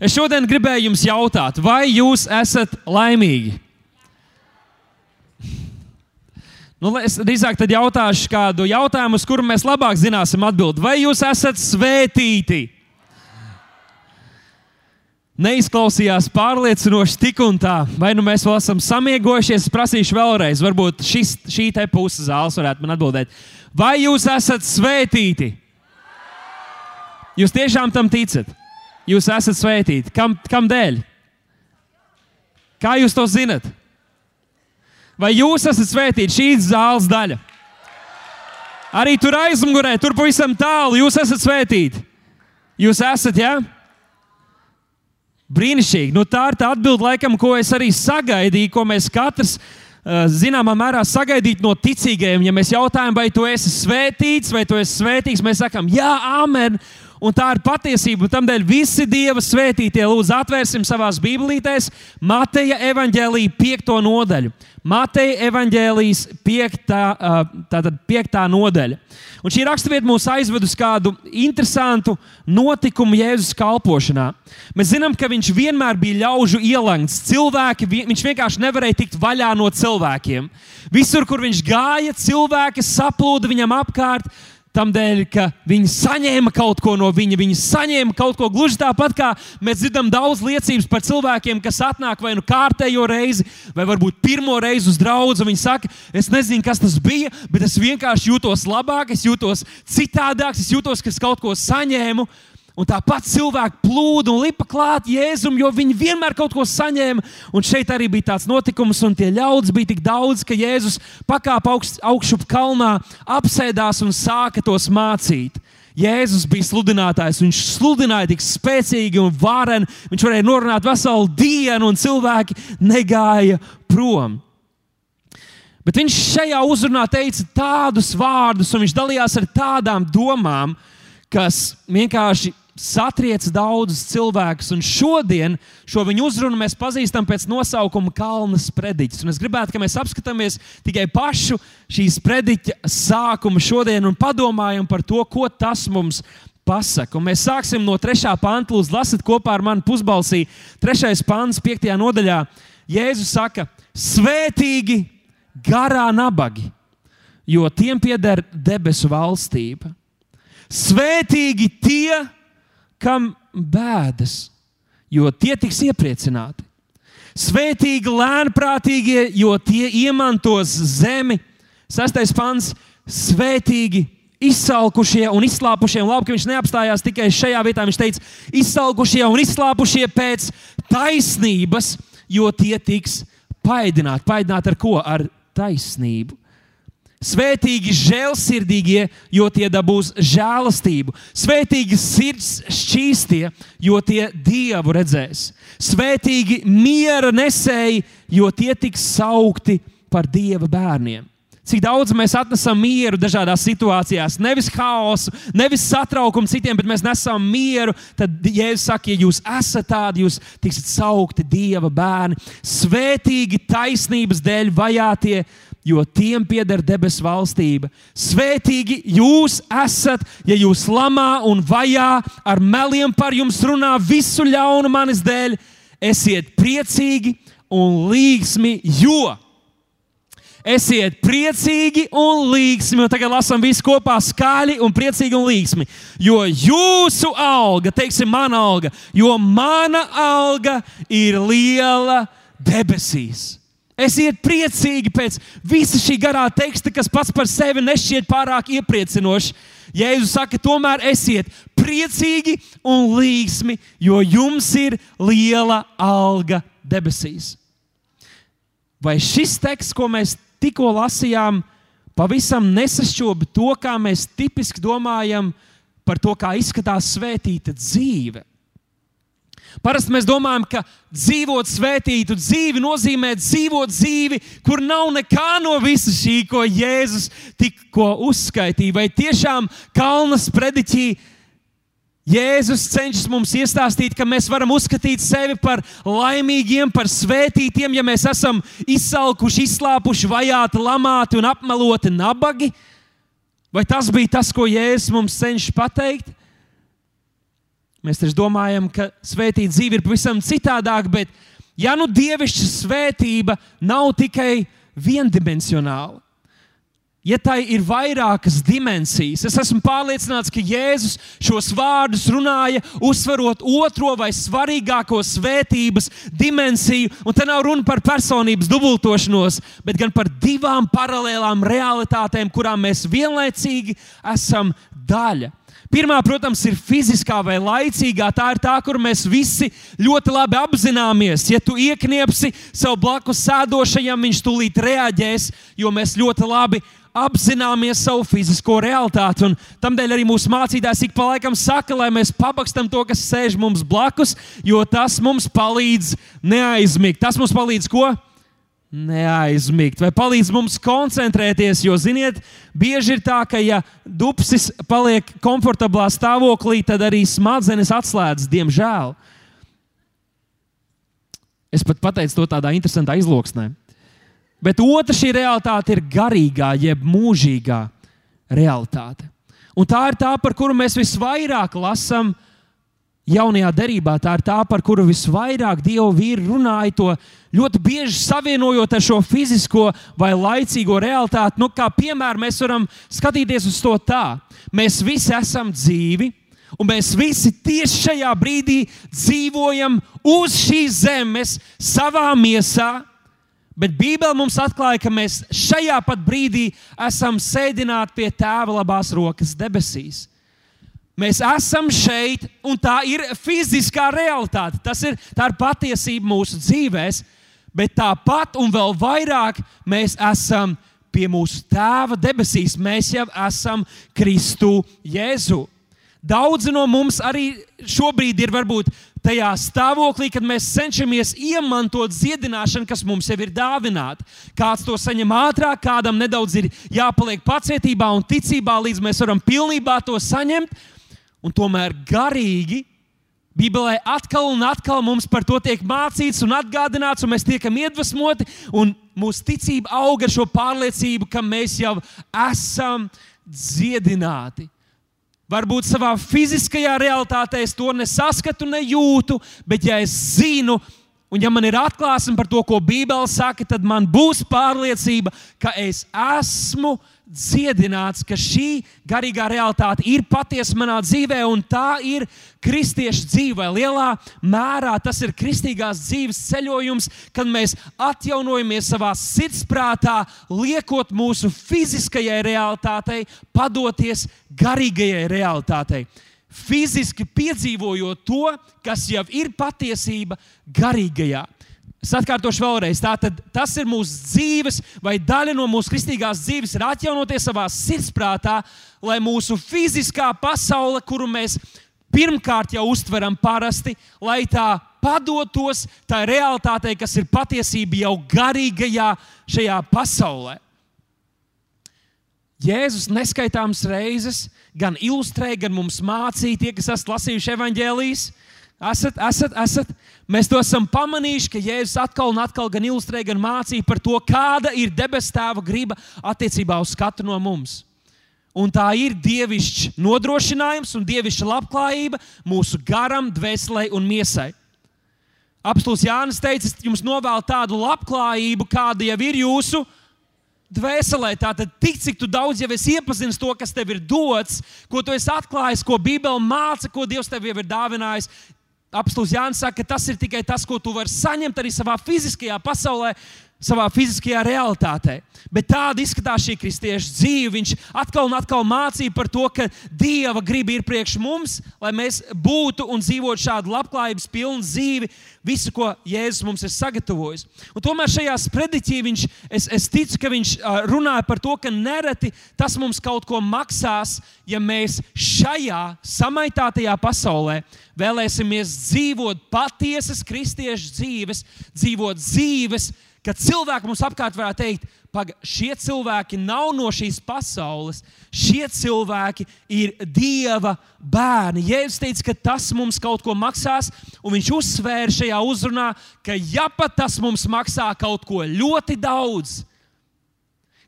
Es šodien gribēju jums jautāt, vai jūs esat laimīgi? Nu, es drīzāk tad jautāšu kādu jautājumu, uz kuru mēs labāk zināsim atbildēt. Vai jūs esat svētīti? Neizklausījās pārliecinoši tik un tā, vai nu mēs vēl esam samiegojušies. Es prasīšu vēlreiz, varbūt šis, šī te puse zāles varētu man atbildēt. Vai jūs esat svētīti? Jūs tiešām tam ticat? Jūs esat svētīti. Kam, kam dēļ? Kā jūs to zinat? Vai jūs esat svētīti? Šī ir zāles daļa. Arī tur aizmugurē, tur pavisam tālu, jūs esat svētīti. Jūs esat, jā? Ja? Brīnišķīgi. Nu, tā ir tā atbilde, laikam, ko es arī sagaidīju, ko mēs katrs uh, zināmā mērā sagaidīt no ticīgajiem. Ja mēs jautājam, vai tu esi svētīts, vai tu esi svētīgs, mēs sakām, jā, amen. Un tā ir patiesība. Tādēļ visi Dieva svētītie lūdzu atvērsim savās Bībelītēs Mateja evaņģēlīja piekto nodaļu. Mateja evaņģēlijas piektā, tātad piektā nodaļa. Un šī raksturvieta mūs aizved uz kādu interesantu notikumu Jēzus kalpošanā. Mēs zinām, ka viņš vienmēr bija ļaužu ielangts. Cilvēki, viņš vienkārši nevarēja tikt vaļā no cilvēkiem. Visur, kur viņš gāja, cilvēki saplūda viņam apkārt. Tādēļ, ka viņi saņēma kaut ko no viņa, viņi saņēma kaut ko gluži tāpat, kā mēs dzirdam daudz liecības par cilvēkiem, kas atnāk vai nu kārtējo reizi, vai varbūt pirmo reizi uz draugu. Viņi saka, es nezinu, kas tas bija, bet es vienkārši jūtos labāk, es jūtos citādāk, es jūtos, ka es kaut ko saņēmu. Un tāpat cilvēki plūda un lipa klāt Jēzum, jo viņi vienmēr kaut ko saņēma. Un šeit arī bija tāds notikums, un tie ļaudis bija tik daudz, ka Jēzus pakāpa augšup kalnā, apsēdās un sāka tos mācīt. Jēzus bija sludinātājs. Viņš sludināja tik spēcīgi un vareni. Viņš varēja norunāt veselu dienu, un cilvēki negāja prom. Bet viņš šajā uzrunā teica tādus vārdus, un viņš dalījās ar tādām domām, kas vienkārši satriec daudzus cilvēkus. Un šodien šo viņu uzrunu mēs pazīstam pēc nosaukuma Kalna sprediķis. Un es gribētu, lai mēs apskatāmies tikai pašu šīs sprediķa sākumu šodien un padomājam par to, ko tas mums pasaka. Un mēs sāksim no 3. panta, lūdzu, lasiet kopā ar mani pusbalsī. 3. pants, 5. nodaļā. Jēzus saka, svētīgi garā nabagi, jo tiem pieder debesu valstība. Svētīgi tie, kam bēdas, jo tie tiks iepriecināti. Svētīgi lēnprātīgie, jo tie iemantos zemi. Sastais pants - svētīgi izsalkušie un izslāpušie. Un labi, ka viņš neapstājās tikai šajā vietā. Viņš teica, izsalkušie un izslāpušie pēc taisnības, jo tie tiks paēdināti. Paēdināti ar ko? Ar taisnību. Svētīgi žēlsirdīgie, jo tie dabūs žēlastību. Svētīgi sirds šķīstie, jo tie dievu redzēs. Svētīgi miera nesēji, jo tie tiks saukti par dieva bērniem. Cik daudz mēs atnesam mieru dažādās situācijās, nevis haosu, nevis satraukumu citiem, bet mēs nesam mieru. Tad Jēzus saka, ja jūs esat tādi, jūs tiksiet saukti Dieva bērni. Svētīgi taisnības dēļ vajātie jo tiem pieder debesu valstība. Svētīgi jūs esat, ja jūs lamā un vajā ar meliem par jums runā visu ļaunu manis dēļ. Esiet priecīgi un līgsmi, jo. Esiet priecīgi un līgsmi. Un tagad lasām visu kopā skaļi un priecīgi un līgsmi. Jo jūsu alga, teiksim, mana alga, jo mana alga ir liela debesīs. Esiet priecīgi pēc visa šī garā teksta, kas pats par sevi nešķiet pārāk iepriecinošs. Jēzus saka, tomēr esiet priecīgi un līgsmi, jo jums ir liela alga debesīs. Vai šis teksts, ko mēs tikko lasījām, pavisam nesašķoba to, kā mēs tipiski domājam par to, kā izskatās svētīta dzīve? Parasti mēs domājam, ka dzīvot svētītu dzīvi nozīmē dzīvot dzīvi, kur nav nekā no visa šī, ko Jēzus tikko uzskaitīja. Vai tiešām Kalnas prediķī Jēzus cenšas mums iestāstīt, ka mēs varam uzskatīt sevi par laimīgiem, par svētītiem, ja mēs esam izsalkuši, izslāpuši, vajāti, lamāti un apmeloti nabagi? Vai tas bija tas, ko Jēzus mums cenšas pateikt? Mēs taču domājam, ka svētīta dzīve ir pavisam citādāka, bet ja nu dievišķa svētība nav tikai viendimensionāla, ja tai ir vairākas dimensijas, es esmu pārliecināts, ka Jēzus šos vārdus runāja, uzsverot otro vai svarīgāko svētības dimensiju. Un te nav runa par personības dubultošanos, bet gan par divām paralēlām realitātēm, kurām mēs vienlaicīgi esam daļa. Pirmā, protams, ir fiziskā vai laicīgā. Tā ir tā, kur mēs visi ļoti labi apzināmies. Ja tu iekniepsi sev blakus sēdošajam, viņš tūlīt reaģēs, jo mēs ļoti labi apzināmies savu fizisko realitāti. Un tamdēļ arī mūsu mācītājs ik pa laikam saka, lai mēs pabakstam to, kas sēž mums blakus, jo tas mums palīdz neaizmigt. Tas mums palīdz ko? Neaizmigt, vai palīdz mums koncentrēties. Jo, ziniet, bieži ir tā, ka, ja dupsis paliek komfortablā stāvoklī, tad arī smadzenes atslēdzas, diemžēl. Es pat pateicu to tādā interesantā izloksnē. Bet otra šī realitāte ir garīgā, jeb mūžīgā realitāte. Un tā ir tā, par kuru mēs visvairāk lasām jaunajā derībā. Tā ir tā, par kuru visvairāk dievu vīri runāja to ļoti bieži savienojot ar šo fizisko vai laicīgo realitāti. Nu, kā piemēram, mēs varam skatīties uz to tā. Mēs visi esam dzīvi, un mēs visi tieši šajā brīdī dzīvojam uz šīs zemes, savā miesā. Bet Bībele mums atklāja, ka mēs šajā pat brīdī esam sēdināti pie tēva labās rokas debesīs. Mēs esam šeit, un tā ir fiziskā realitāte. Tas ir, ir patiesība mūsu dzīvēm, bet tāpat un vēl vairāk mēs esam pie mūsu Tēva debesīs. Mēs jau esam Kristu Jēzu. Daudzi no mums arī šobrīd ir varbūt tajā stāvoklī, kad mēs cenšamies iemantot dziedināšanu, kas mums jau ir dāvināta. Kāds to saņem ātrāk, kādam nedaudz ir jāpaliek pacietībā un ticībā, līdz mēs varam pilnībā to saņemt un tomēr garīgi. Bībelē atkal un atkal mums par to tiek mācīts un atgādināts, un mēs tiekam iedvesmoti, un mūsu ticība aug ar šo pārliecību, ka mēs jau esam dziedināti. Varbūt savā fiziskajā realitātē es to nesaskatu, nejūtu, bet ja es zinu, un ja man ir atklāsme par to, ko Bībele saka, tad man būs pārliecība, ka es esmu dziedināts, ka šī garīgā realitāte ir patiesa manā dzīvē, un tā ir kristiešu dzīve. Lielā mērā tas ir kristīgās dzīves ceļojums, kad mēs atjaunojamies savā sirdsprātā, liekot mūsu fiziskajai realitātei, padoties garīgajai realitātei. Fiziski piedzīvojot to, kas jau ir patiesība garīgajā. Es atkārtošu vēlreiz, tātad tas ir mūsu dzīves, vai daļa no mūsu kristīgās dzīves, ir atjaunoties savā sirdsprātā, lai mūsu fiziskā pasaule, kuru mēs pirmkārt jau uztveram parasti, lai tā padotos tā realitātei, kas ir patiesība jau garīgajā šajā pasaulē. Jēzus neskaitāmas reizes gan ilustrēja, gan mums mācīja, tie, kas esat lasījuši evaņģēlijas, Esat, esat, esat. Mēs to esam pamanījuši, ka Jēzus atkal un atkal gan ilustrē, gan mācīja par to, kāda ir debesu tēva griba attiecībā uz katru no mums. Un tā ir dievišķs nodrošinājums un dievišķa labklājība mūsu garam, dvēselē un miesai. Apstults Jānis teica, es jums novēlu tādu labklājību, kāda jau ir jūsu dvēselē. Tātad, tik cik tu daudz jau esi iepazinis to, kas tev ir dots, ko tu esi atklājis, ko Bībele māca, ko Dievs tev jau ir dāvinājis, Apstults Jānis saka, ka tas ir tikai tas, ko tu vari saņemt arī savā fiziskajā pasaulē, savā fiziskajā realitātē. Bet tāda izskatās šī kristieša dzīve. Viņš atkal un atkal mācīja par to, ka Dieva griba ir priekš mums, lai mēs būtu un dzīvotu šādu labklājības pilnu dzīvi, visu, ko Jēzus mums ir sagatavojis. Un tomēr šajā sprediķī viņš, es, es ticu, ka viņš runāja par to, ka nereti tas mums kaut ko maksās, ja mēs šajā samaitātajā pasaulē vēlēsimies dzīvot patiesas kristiešu dzīves, dzīvot dzīves, Kad cilvēki mums apkārt varētu teikt, ka šie cilvēki nav no šīs pasaules, šie cilvēki ir Dieva bērni. Jēzus teica, ka tas mums kaut ko maksās, un viņš uzsvēra šajā uzrunā, ka ja pat tas mums maksā kaut ko ļoti daudz,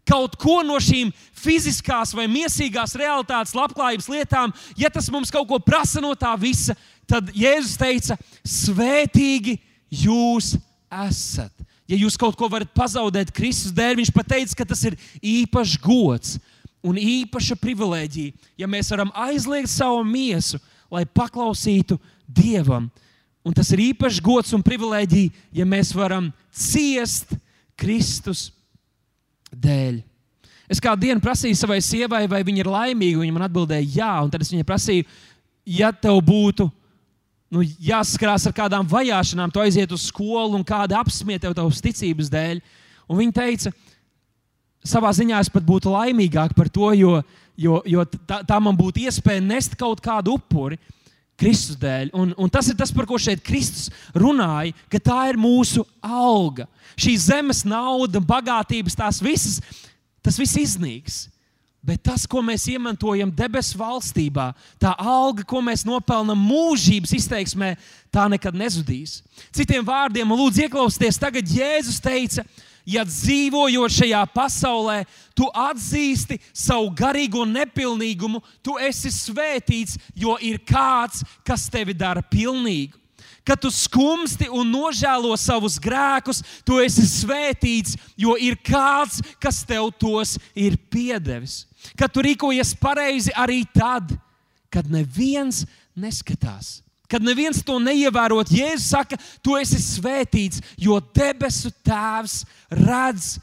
kaut ko no šīm fiziskās vai mīsīgās realitātes, labklājības lietām, ja tas mums kaut ko prasa no tā visa, tad Jēzus teica, svētīgi jūs esat. Ja jūs kaut ko varat pazaudēt Kristus dēļ, viņš pateica, ka tas ir īpašs gods un īpaša privilēģija, ja mēs varam aizliegt savu miesu, lai paklausītu Dievam. Un tas ir īpašs gods un privilēģija, ja mēs varam ciest Kristus dēļ. Es kādu dienu prasīju savai sievai, vai viņa ir laimīga. Viņa man atbildēja, jā, un tad es viņai prasīju, ja tev būtu nu, jāsaskarās ar kādām vajāšanām, tu aiziet uz skolu un kāda apsmieta tev tavas ticības dēļ. Un viņa teica, savā ziņā es pat būtu laimīgāk par to, jo, jo, jo tā, tā man būtu iespēja nest kaut kādu upuri. Kristus dēļ. Un, un tas ir tas, par ko šeit Kristus runāja, ka tā ir mūsu alga. Šī zemes nauda, bagātības, tās visas, tas viss iznīks. Bet tas, ko mēs iemantojam debesu valstībā, tā alga, ko mēs nopelnām mūžības izteiksmē, tā nekad nezudīs. Citiem vārdiem, lūdzu, ieklausieties, tagad Jēzus teica, ja dzīvojot šajā pasaulē, tu atzīsti savu garīgo nepilnīgumu, tu esi svētīts, jo ir kāds, kas tevi dara pilnīgu. Kad tu skumsti un nožēlo savus grēkus, tu esi svētīts, jo ir kāds, kas tev tos ir piedevis. Kad tu rīkojies pareizi arī tad, kad neviens neskatās. Kad neviens to neievērot, Jēzus saka, tu esi svētīts, jo debesu Tēvs redz,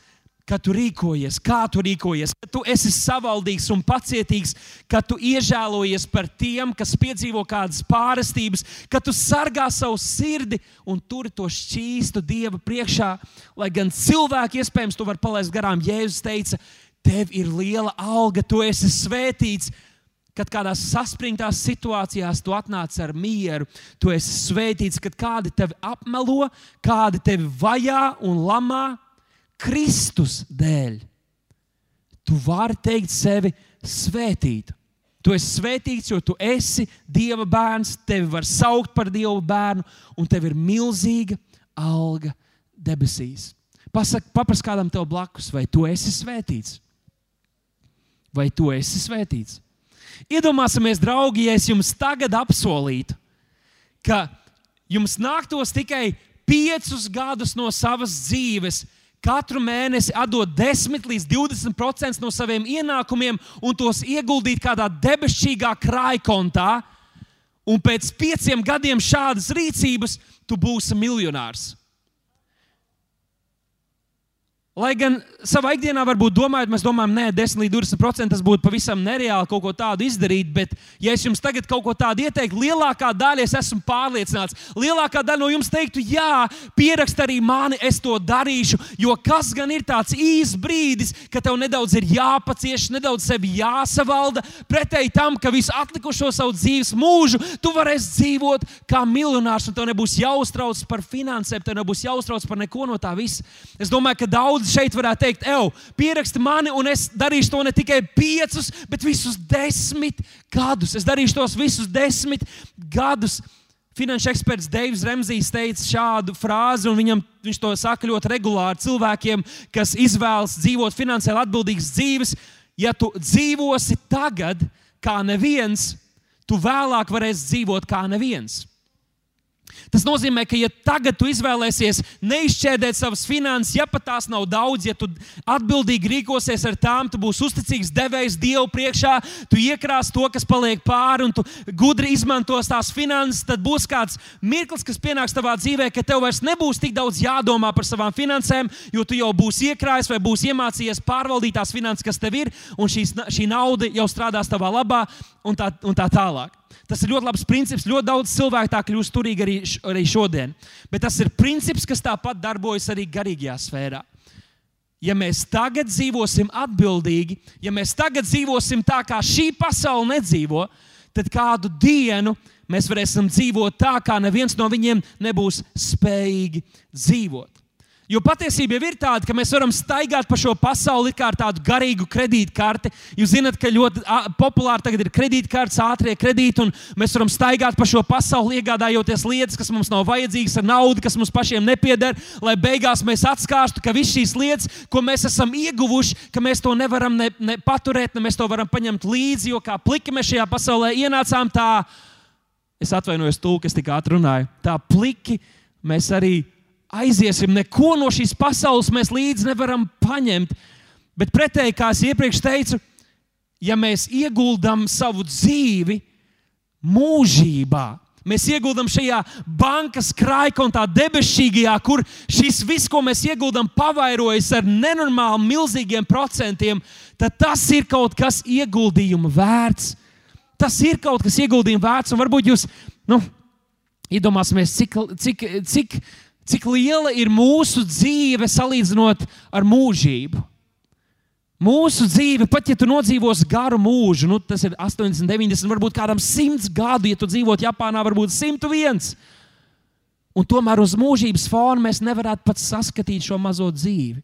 ka tu rīkojies, kā tu rīkojies, ka tu esi savaldīgs un pacietīgs, ka tu iežēlojies par tiem, kas piedzīvo kādas pārestības, ka tu sargā savu sirdi un turi to šķīstu Dieva priekšā, lai gan cilvēki iespējams to var palaist garām. Jēzus teica, tev ir liela alga, tu esi svētīts. Kad kādās saspringtās situācijās tu atnāc ar mieru, tu esi svētīts, kad kādi tevi apmelo, kādi tevi vajā un lamā Kristus dēļ. Tu vari teikt sevi svētīt. Tu esi svētīts, jo tu esi Dieva bērns, tevi var saukt par Dieva bērnu, un tev ir milzīga alga debesīs. Pasak, papras kādam tev blakus, vai tu esi svētīts? Vai tu esi svētīts? Iedomāsimies, draugi, ja es jums tagad apsolītu, ka jums nāktos tikai piecus gadus no savas dzīves katru mēnesi atdot 10 līdz 20% no saviem ienākumiem un tos ieguldīt kādā debesšķīgā krājkontā, un pēc pieciem gadiem šādas rīcības tu būsi miljonārs. Lai gan savā ikdienā varbūt domājot, mēs domājam, ka 10 līdz 20% tas būtu pavisam nereāli kaut ko tādu izdarīt, bet, ja es jums tagad kaut ko tādu ieteiktu, lielākā daļa, es esmu pārliecināts, lielākā daļa no jums teiktu, jā, pierakst arī mani, es to darīšu. Jo kas gan ir tāds īsts brīdis, kad tev nedaudz ir jāpacieš, nedaudz sevi jāsavalda, pretēji tam, ka visu atlikušo savu dzīves mūžu tu varēsi dzīvot kā miljonārs, un tev nebūs jāuztrauc par finansēm, tev nebūs jāuztrauc par neko no tā visa. Es domāju, ka daudz šeit varētu teikt, ej, pieraksti mani, un es darīšu to ne tikai piecus, bet visus desmit gadus. Es darīšu tos visus desmit gadus. Finanšu eksperts Deivs Remzijs teica šādu frāzi, un viņam, viņš to saka ļoti regulāri cilvēkiem, kas izvēlas dzīvot finansiāli atbildīgas dzīves. Ja tu dzīvosi tagad, kā neviens, tu vēlāk varēsi dzīvot kā neviens. Tas nozīmē, ka, ja tagad tu izvēlēsies neizšķērdēt savas finanses, ja pat tās nav daudz, ja tu atbildīgi rīkosies ar tām, tu būsi uzticīgs devējs Dievu priekšā, tu iekrās to, kas paliek pāri, un tu gudri izmantos tās finanses, tad būs kāds mirklis, kas pienāks tavā dzīvē, ka tev vairs nebūs tik daudz jādomā par savām finansēm, jo tu jau būsi iekrājis vai būsi iemācījies pārvaldīt tās finanses, kas tev ir, un šīs, šī nauda jau strādās tavā labā un tā, un tā tālāk. Tas ir ļoti labs princips. Ļoti daudz cilvēku tā kļūst turīgi arī, arī šodien. Bet tas ir princips, kas tāpat darbojas arī garīgajā sfērā. Ja mēs tagad dzīvosim atbildīgi, ja mēs tagad dzīvosim tā, kā šī pasaule nedzīvo, tad kādu dienu mēs varēsim dzīvot tā, kā neviens no viņiem nebūs spējīgi dzīvot. Jo patiesība ir tāda, ka mēs varam staigāt pa šo pasauli kā ar tādu garīgu kredītkarti. Jūs zināt, ka ļoti populāri tagad ir kredītkartes, ātrie kredīti, un mēs varam staigāt pa šo pasauli, iegādājoties lietas, kas mums nav vajadzīgas, ar naudu, kas mums pašiem nepieder, lai beigās mēs atskārstu, ka visas šīs lietas, ko mēs esam ieguvuši, ka mēs to nevaram ne, ne paturēt, ne mēs to varam paņemt līdzi, jo kā pliki mēs šajā pasaulē ienācām tā es atvainojos, tūlīt, kas tik ātri runāja. Tā pliki mēs arī aiziesim. Neko no šīs pasaules mēs līdzi nevaram paņemt. Bet pretēji, kā es iepriekš teicu, ja mēs ieguldam savu dzīvi mūžībā, Mēs ieguldām šajā bankas krājkontā, debesīgajā, kur šis viss, ko mēs ieguldām, pavairojas ar nenormāli milzīgiem procentiem, tad tas ir kaut kas ieguldījuma vērts. Tas ir kaut kas ieguldījuma vērts, un varbūt jūs nu, iedomāsimies, cik, cik, cik, cik liela ir mūsu dzīve salīdzinot ar mūžību. Mūsu dzīve, pat ja tu nodzīvos garu mūžu, nu, tas ir 80, 90, varbūt kādam 100 gadu, ja tu dzīvotu Japānā, varbūt 101. Un tomēr uz mūžības fona mēs nevarētu pat saskatīt šo mazo dzīvi.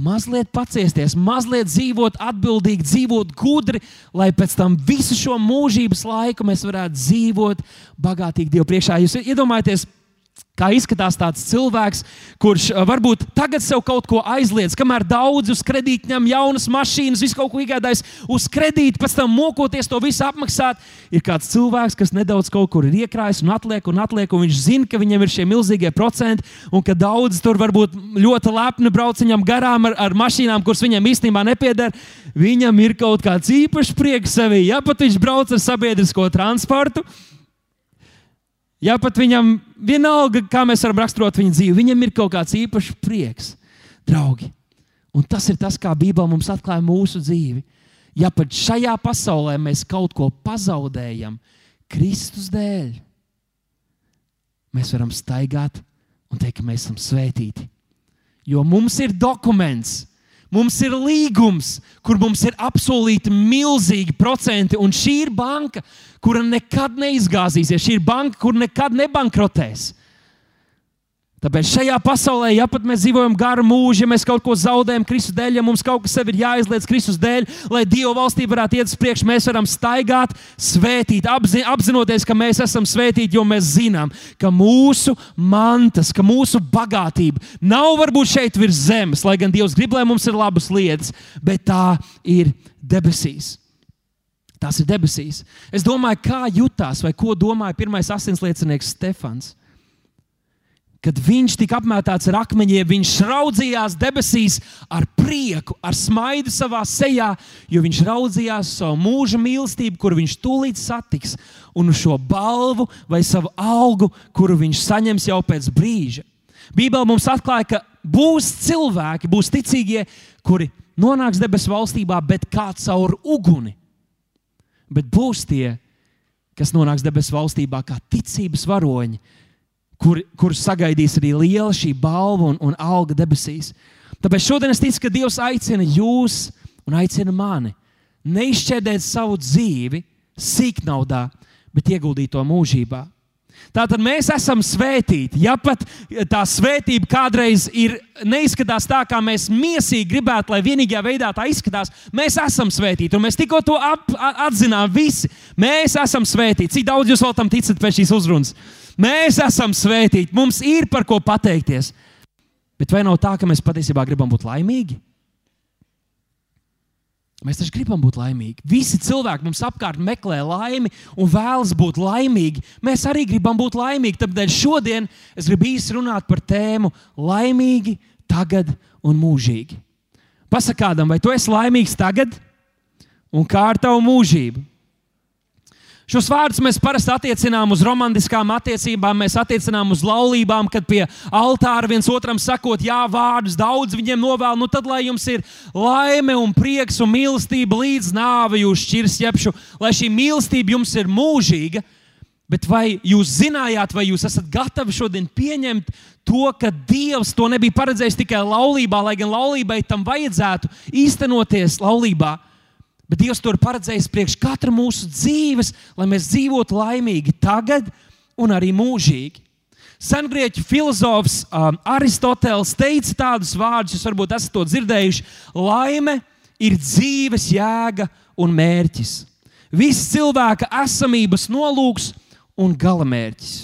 Mazliet paciesties, mazliet dzīvot atbildīgi, dzīvot gudri, lai pēc tam visu šo mūžības laiku mēs varētu dzīvot bagātīgi Dievu priekšā. Jūs iedomājaties, Kā izskatās tāds cilvēks, kurš uh, varbūt tagad sev kaut ko aizliedz, kamēr daudz uz kredīta ņem jaunas mašīnas, visu kaut ko iegādājas uz kredīta, pēc tam mokoties to visu apmaksāt. Ir kāds cilvēks, kas nedaudz kaut kur ir iekrājis un atliek un atliek, un viņš zina, ka viņam ir šie milzīgie procenti, un ka daudz tur varbūt ļoti lepni brauc viņam garām ar, ar mašīnām, kuras viņam īstenībā nepieder. Viņam ir kaut kāds īpašs prieks sevī, ja pat viņš brauc ar sabiedrisko transportu. Ja pat viņam vienalga, kā mēs varam raksturot viņa dzīvi, viņam ir kaut kāds īpašs prieks, draugi. Un tas ir tas, kā Bībele mums atklāja mūsu dzīvi. Ja pat šajā pasaulē mēs kaut ko pazaudējam Kristus dēļ, mēs varam staigāt un teikt, ka mēs esam svētīti. Jo mums ir dokuments, Mums ir līgums, kur mums ir apsolīti milzīgi procenti, un šī ir banka, kura nekad neizgāzīsies. Šī ir banka, kur nekad nebankrotēs. Tāpēc šajā pasaulē, ja pat mēs dzīvojam garu mūžu, ja mēs kaut ko zaudējam Kristus dēļ, ja mums kaut kas sev ir jāizliedz Kristus dēļ, lai Dieva valstība varētu iet uz priekšu, mēs varam staigāt, svētīt, apzi, apzinoties, ka mēs esam svētīti, jo mēs zinām, ka mūsu mantas, ka mūsu bagātība nav varbūt šeit virs zemes, lai gan Dievs grib, lai mums ir labas lietas, bet tā ir debesīs. Tas ir debesīs. Es domāju, kā jutās vai ko domāja pirmais asinsliecinieks Stefans Kad viņš tika apmētāts ar akmeņiem, viņš raudzījās debesīs ar prieku, ar smaidu savā sejā, jo viņš raudzījās savu mūža mīlestību, kuru viņš tūlīt satiks, un uz šo balvu vai savu algu, kuru viņš saņems jau pēc brīža. Bībeli mums atklāja, ka būs cilvēki, būs ticīgie, kuri nonāks debesu valstībā, bet kā caur uguni. Bet būs tie, kas nonāks debesu valstībā kā ticības varoņi kur, kur sagaidīs arī liela šī balva un, un alga debesīs. Tāpēc šodien es ticu, ka Dievs aicina jūs un aicina mani neizšķērdēt savu dzīvi sīknaudā, bet ieguldīt to mūžībā. Tātad mēs esam svētīti. Ja pat tā svētība kādreiz ir, neizskatās tā, kā mēs mīsīgi gribētu, lai vienīgajā veidā tā izskatās, mēs esam svētīti. Un mēs tikko to ap, atzinām visi. Mēs esam svētīti. Cik daudz jūs vēl tam ticat pēc šīs uzrunas? Mēs esam svētīti, mums ir par ko pateikties. Bet vai nav tā, ka mēs patiesībā gribam būt laimīgi? Mēs taču gribam būt laimīgi. Visi cilvēki mums apkārt meklē laimi un vēlas būt laimīgi. Mēs arī gribam būt laimīgi. Tāpēc šodien es gribu īsi runāt par tēmu laimīgi, tagad un mūžīgi. Pasakādam, vai tu esi laimīgs tagad un kā ar tavu mūžību? Šos vārdus mēs parasti attiecinām uz romantiskām attiecībām, mēs attiecinām uz laulībām, kad pie altāra viens otram sakot, jā, vārdus daudz viņiem novēl. Nu tad, lai jums ir laime un prieks un mīlestība līdz nāvei, jūs šķirs jebšu, lai šī mīlestība jums ir mūžīga. Bet vai jūs zinājāt, vai jūs esat gatavi šodien pieņemt to, ka Dievs to nebija paredzējis tikai laulībā, lai gan laulībai tam vajadzētu īstenoties laulībā? Bet Dievs to ir paredzējis priekš katra mūsu dzīves, lai mēs dzīvotu laimīgi tagad un arī mūžīgi. Sengrieķu filozofs um, Aristoteles teica tādus vārdus, jūs varbūt esat to dzirdējuši. Laime ir dzīves jēga un mērķis. Viss cilvēka esamības nolūks un galamērķis.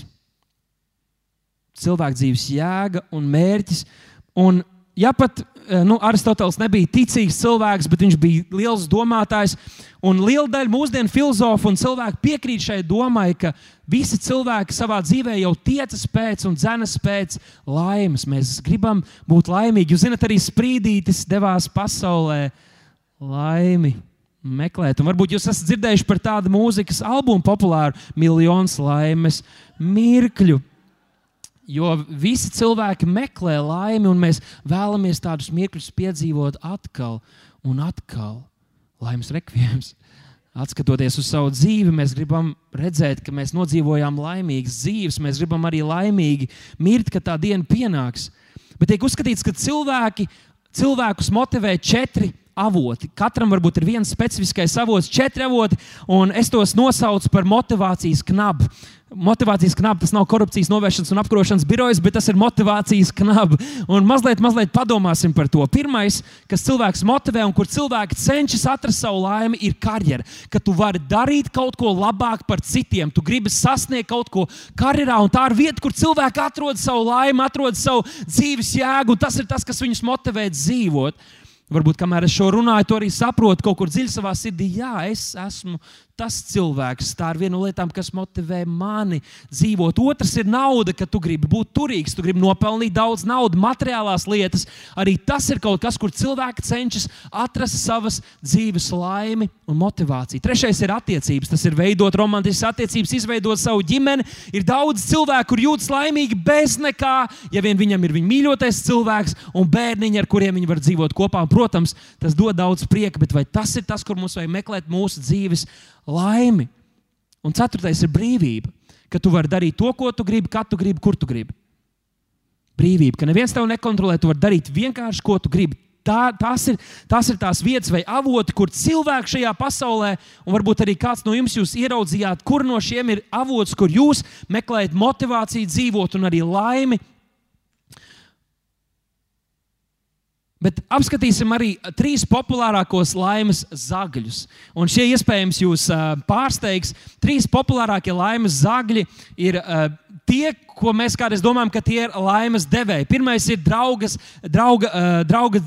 Cilvēka dzīves jēga un mērķis. Un ja pat eh, nu, Aristoteles nebija ticīgs cilvēks, bet viņš bija liels domātājs, un liela daļa mūsdienu filozofu un cilvēku piekrīt šai domai, ka visi cilvēki savā dzīvē jau tiecas pēc un dzenas pēc laimes. Mēs gribam būt laimīgi. Jūs zināt, arī sprīdītis devās pasaulē laimi meklēt. Un varbūt jūs esat dzirdējuši par tādu mūzikas albumu populāru, miljonus laimes mirkļu. Jo visi cilvēki meklē laimi, un mēs vēlamies tādus mirkļus piedzīvot atkal un atkal. Laimes rekvijams. Atskatoties uz savu dzīvi, mēs gribam redzēt, ka mēs nodzīvojām laimīgas dzīves, mēs gribam arī laimīgi mirt, kad tā diena pienāks. Bet tiek uzskatīts, ka cilvēki, cilvēkus motivē četri avoti. Katram varbūt ir viens specifiskais avots, četri avoti, un es tos nosaucu par motivācijas knabu. Motivācijas knaba tas nav korupcijas novēršanas un apkarošanas birojas, bet tas ir motivācijas knaba. Un mazliet, mazliet padomāsim par to. Pirmais, kas cilvēks motivē un kur cilvēki cenšas atrast savu laimi, ir karjera. Ka tu vari darīt kaut ko labāk par citiem, tu gribi sasniegt kaut ko karjerā, un tā ir vieta, kur cilvēki atrod savu laimi, atrod savu dzīves jēgu, un tas ir tas, kas viņus motivē dzīvot. Varbūt, kamēr es šo runāju, to arī saprotu kaut kur dziļi savā sirdī. Jā, es esmu tas cilvēks. Tā ir viena no lietām, kas motivē mani dzīvot. Otrs ir nauda, ka tu gribi būt turīgs, tu gribi nopelnīt daudz naudas, materiālās lietas. Arī tas ir kaut kas, kur cilvēki cenšas atrast savas dzīves laimi un motivāciju. Trešais ir attiecības. Tas ir veidot romantiskas attiecības, izveidot savu ģimeni. Ir daudz cilvēku, kur jūtas laimīgi bez nekā, ja vien viņam ir viņa mīļotais cilvēks un bērniņi, ar kuriem viņi var dzīvot kopā. Protams, tas dod daudz prieka, bet vai tas ir tas, kur mums vajag meklēt mūsu dzīves? laimi. Un ceturtais ir brīvība, ka tu vari darīt to, ko tu gribi, kad tu gribi, kur tu gribi. Brīvība, ka neviens tev nekontrolē, tu vari darīt vienkārši, ko tu gribi. Tā, tās, ir, tās ir tās vietas vai avoti, kur cilvēki šajā pasaulē, un varbūt arī kāds no jums ieraudzījāt, kur no šiem ir avots, kur jūs meklējat motivāciju dzīvot un arī laimi Bet apskatīsim arī trīs populārākos laimes zagļus. Un šie iespējams jūs pārsteigs. Trīs populārākie laimes zagļi ir tie, ko mēs kādreiz domājam, ka tie ir laimes devēji. Pirmais ir draugas, drauga, drauga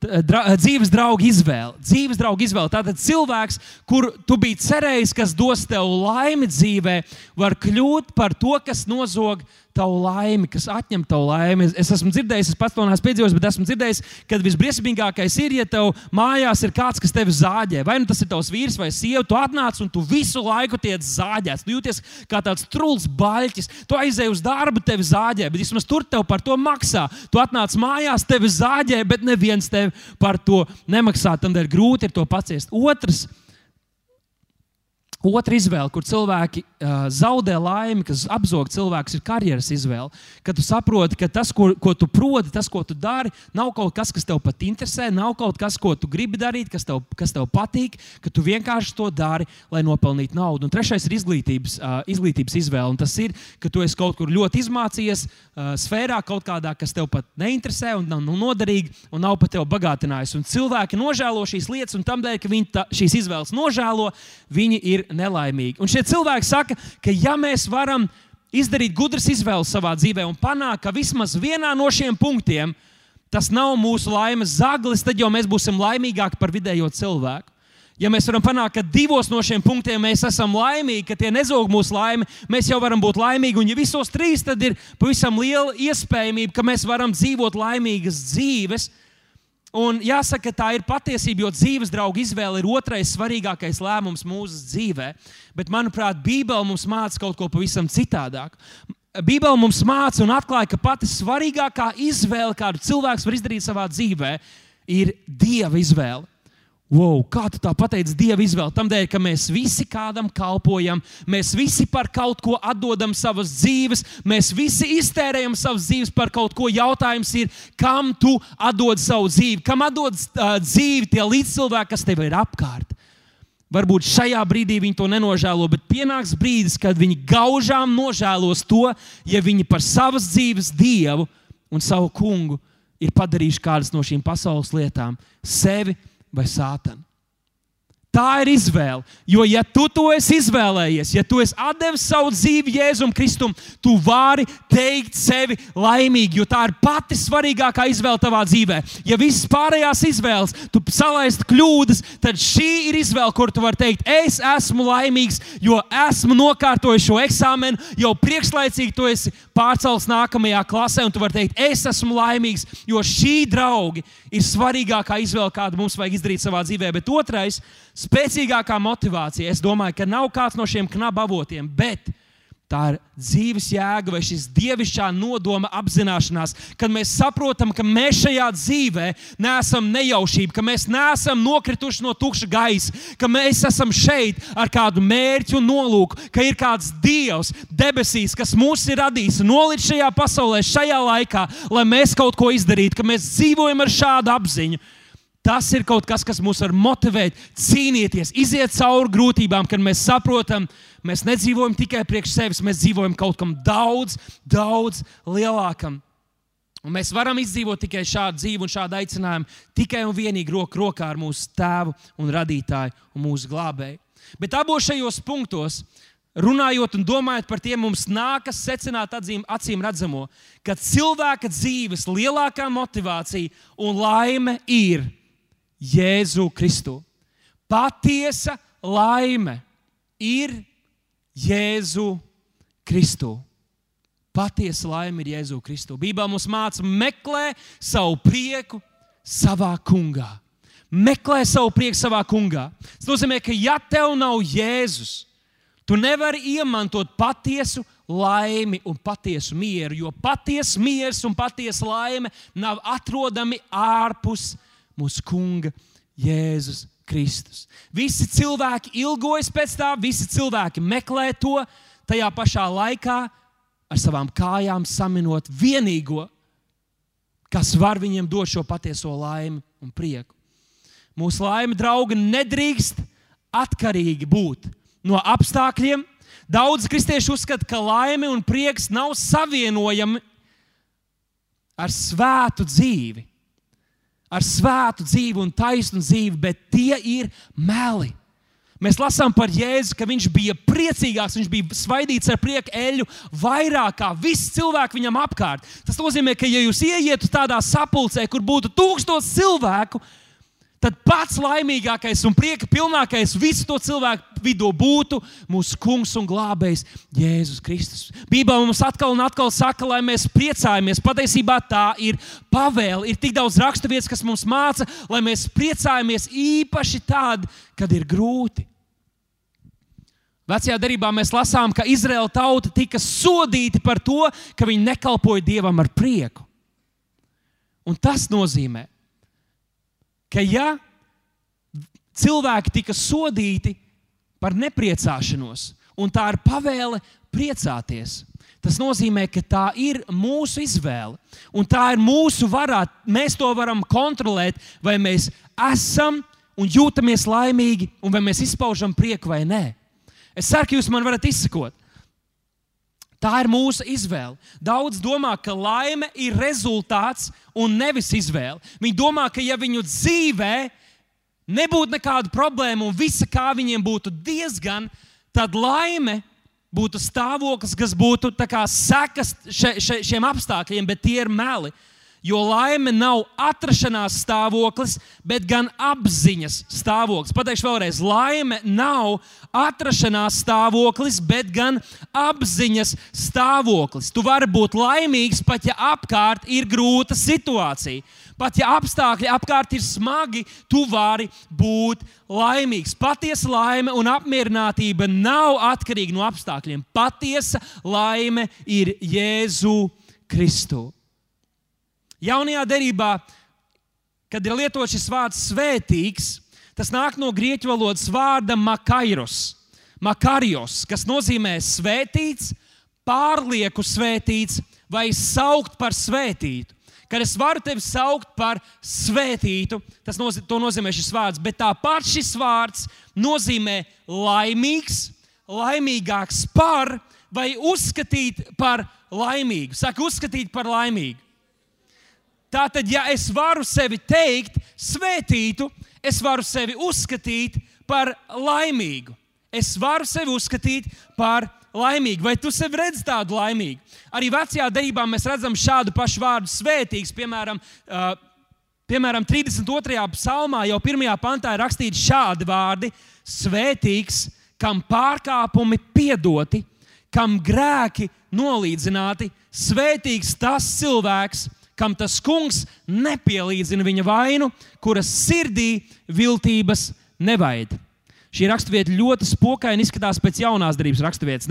dra, dzīves drauga izvēle. Dzīves drauga izvēle. Tātad cilvēks, kur tu biji cerējis, kas dos tev laimi dzīvē, var kļūt par to, kas nozog tavu laimi, kas atņem tavu laimi. Es, es esmu dzirdējis, es pats to neesmu piedzīvojis, bet esmu dzirdējis, ka visbriesmīgākais ir, ja tev mājās ir kāds, kas tevi zāģē. Vai nu tas ir tavs vīrs vai sieva, tu atnāc un tu visu laiku tiec zāģēts. Tu jūties kā tāds trulls baļķis. Tu aizēji uz darbu, tevi zāģē, bet vismaz tur tev par to maksā. Tu atnāc mājās, tevi zāģē, bet neviens tev par to nemaksā. Tādēļ grūti ir to paciest. Otrs Otra izvēle, kur cilvēki uh, zaudē laimi, kas apzog cilvēkus, ir karjeras izvēle. Kad tu saproti, ka tas, ko, ko tu proti, tas, ko tu dari, nav kaut kas, kas tev pat interesē, nav kaut kas, ko tu gribi darīt, kas tev, kas tev patīk, ka tu vienkārši to dari, lai nopelnītu naudu. Un trešais ir izglītības, uh, izglītības izvēle. Tas ir, ka tu esi kaut kur ļoti izmācījies uh, sfērā, kaut kādā, kas tev pat neinteresē un nav nu, noderīgi un nav pat tev bagātinājis. Un cilvēki nožēlo šīs lietas, un tam dēļ, ka viņi tā, šīs izvēles nožēlo, viņi ir nelaimīgi. Un šie cilvēki saka, ka ja mēs varam izdarīt gudras izvēles savā dzīvē un panākt, ka vismaz vienā no šiem punktiem tas nav mūsu laimes zaglis, tad jau mēs būsim laimīgāki par vidējo cilvēku. Ja mēs varam panākt, ka divos no šiem punktiem mēs esam laimīgi, ka tie nezog mūsu laimi, mēs jau varam būt laimīgi. Un, ja visos trīs, tad ir pavisam liela iespējamība, ka mēs varam dzīvot laimīgas dzīves. Un jāsaka, tā ir patiesība, jo dzīves drauga izvēle ir otrais svarīgākais lēmums mūsu dzīvē. Bet, manuprāt, Bībele mums māca kaut ko pavisam citādāk. Bībele mums māca un atklāja, ka pati svarīgākā izvēle, kādu cilvēks var izdarīt savā dzīvē, ir dieva izvēle. Wow, kā tu tā pateici, Dieva izvēle? Tam dēļ, ka mēs visi kādam kalpojam, mēs visi par kaut ko atdodam savas dzīves, mēs visi iztērējam savas dzīves par kaut ko. Jautājums ir, kam tu atdod savu dzīvi, kam atdod uh, dzīvi tie līdzcilvēki, kas tev ir apkārt. Varbūt šajā brīdī viņi to nenožēlo, bet pienāks brīdis, kad viņi gaužām nožēlos to, ja viņi par savas dzīves dievu un savu kungu ir padarījuši kādas no šīm pasaules lietām, sevi vai sātanu. Tā ir izvēle. Jo, ja tu to esi izvēlējies, ja tu esi devis savu dzīvi Jēzum Kristum, tu vari teikt sevi laimīgu, jo tā ir pati svarīgākā izvēle tavā dzīvē. Ja visas pārējās izvēles, tu salaisti kļūdas, tad šī ir izvēle, kur tu vari teikt, es esmu laimīgs, jo esmu nokārtojis šo eksāmenu, jau priekšlaicīgi tu esi pārcelts nākamajā klasē, un tu vari teikt, es esmu laimīgs, jo šī draugi ir svarīgākā izvēle, kādu mums vajag izdarīt savā dzīvē. Bet otrais, spēcīgākā motivācija, es domāju, ka nav kāds no šiem knabavotiem, bet tā ir dzīves jēga vai šis dievišķā nodoma apzināšanās, kad mēs saprotam, ka mēs šajā dzīvē neesam nejaušība, ka mēs neesam nokrituši no tukša gaisa, ka mēs esam šeit ar kādu mērķu un nolūku, ka ir kāds dievs debesīs, kas mūs ir radījis un nolicis šajā pasaulē, šajā laikā, lai mēs kaut ko izdarītu, ka mēs dzīvojam ar šādu apziņu. Tas ir kaut kas, kas mūs var motivēt, cīnīties, iziet cauri grūtībām, kad mēs saprotam, mēs nedzīvojam tikai priekš sevis, mēs dzīvojam kaut kam daudz, daudz lielākam. Un mēs varam izdzīvot tikai šādu dzīvi un šādu aicinājumu tikai un vienīgi roku rokā ar mūsu tēvu un radītāju un mūsu glābēju. Bet abos šajos punktos, runājot un domājot par tiem, mums nākas secināt atzīm, acīm redzamo, ka cilvēka dzīves lielākā motivācija un laime ir Jēzu Kristu. Patiesa laime ir Jēzu Kristu. Patiesa laime ir Jēzu Kristu. Bībelē mums māca, meklē savu prieku savā kungā. Meklē savu prieku savā kungā. Tas nozīmē, ka ja tev nav Jēzus, tu nevari iemantot patiesu laimi un patiesu mieru, jo patiesa miers un patiesa laime nav atrodami ārpus mūsu kunga Jēzus Kristus. Visi cilvēki ilgojas pēc tā, visi cilvēki meklē to tajā pašā laikā, ar savām kājām saminot vienīgo, kas var viņiem dot šo patieso laimi un prieku. Mūsu laime, draugi, nedrīkst atkarīgi būt no apstākļiem. Daudz kristiešu uzskata, ka laime un prieks nav savienojami ar svētu dzīvi ar svētu dzīvi un taisnu dzīvi, bet tie ir meli. Mēs lasām par Jēzu, ka viņš bija priecīgāks, viņš bija svaidīts ar prieku eļu vairāk kā visi cilvēki viņam apkārt. Tas nozīmē, ka, ja jūs ieietu tādā sapulcē, kur būtu tūkstoši cilvēku, tad pats laimīgākais un prieka pilnākais visu to cilvēku vidū būtu mūsu kungs un glābējs Jēzus Kristus. Bībelē mums atkal un atkal saka, lai mēs priecājamies. Patiesībā tā ir pavēle. Ir tik daudz raksturvietas, kas mums māca, lai mēs priecājamies īpaši tad, kad ir grūti. Vecajā darbā mēs lasām, ka Izraēla tauta tika sodīta par to, ka viņi nekalpoja Dievam ar prieku. Un tas nozīmē, ka ja cilvēki tika sodīti par nepriecāšanos, un tā ir pavēle priecāties, tas nozīmē, ka tā ir mūsu izvēle. Un tā ir mūsu varā. Mēs to varam kontrolēt, vai mēs esam un jūtamies laimīgi, un vai mēs izpaužam prieku vai nē. Es ceru, ka jūs man varat izsekot. Tā ir mūsu izvēle. Daudz domā, ka laime ir rezultāts un nevis izvēle. Viņi domā, ka ja viņu dzīvē nebūtu nekāda problēma un visa kā viņiem būtu diezgan, tad laime būtu stāvoklis, kas būtu sekas še, še, šiem apstākļiem, bet tie ir meli. Jo laime nav atrašanās stāvoklis, bet gan apziņas stāvoklis. Pateikšu vēlreiz, laime nav atrašanās stāvoklis, bet gan apziņas stāvoklis. Tu vari būt laimīgs pat ja apkārt ir grūta situācija. Pat ja apstākļi apkārt ir smagi, tu vari būt laimīgs. Patiesa laime un apmierinātība nav atkarīga no apstākļiem. Patiesa laime ir Jēzu Kristu. Jaunajā derībā, kad ir lietots šis vārds svētīgs, tas nāk no grieķu valodas vārda makairos, makarijos, kas nozīmē svētīts, pārlieku svētīts vai saukt par svētītu. Kad es varu tevi saukt par svētītu, tas nozīmē, nozīmē šis vārds, bet tāpat šis vārds nozīmē laimīgs, laimīgāks par vai uzskatīt par laimīgu. Saka, uzskatīt par laimīgu. Tātad, ja es varu sevi teikt, svētītu, es varu sevi uzskatīt par laimīgu. Es varu sevi uzskatīt par laimīgu. Vai tu sevi redzi tādu laimīgu? Arī vecajā darbā mēs redzam šādu pašu vārdu svētīgs. Piemēram, uh, piemēram 32. psalmā jau pirmajā pantā ir rakstīts šādi vārdi: Svētīgs, kam pārkāpumi piedoti, kam grēki nolīdzināti, svētīgs tas cilvēks, kam tas kungs nepielīdzina viņa vainu, kuras sirdī viltības nevaid. Šī raksturvieta ļoti spokaini izskatās pēc jaunās darbības raksturvietas.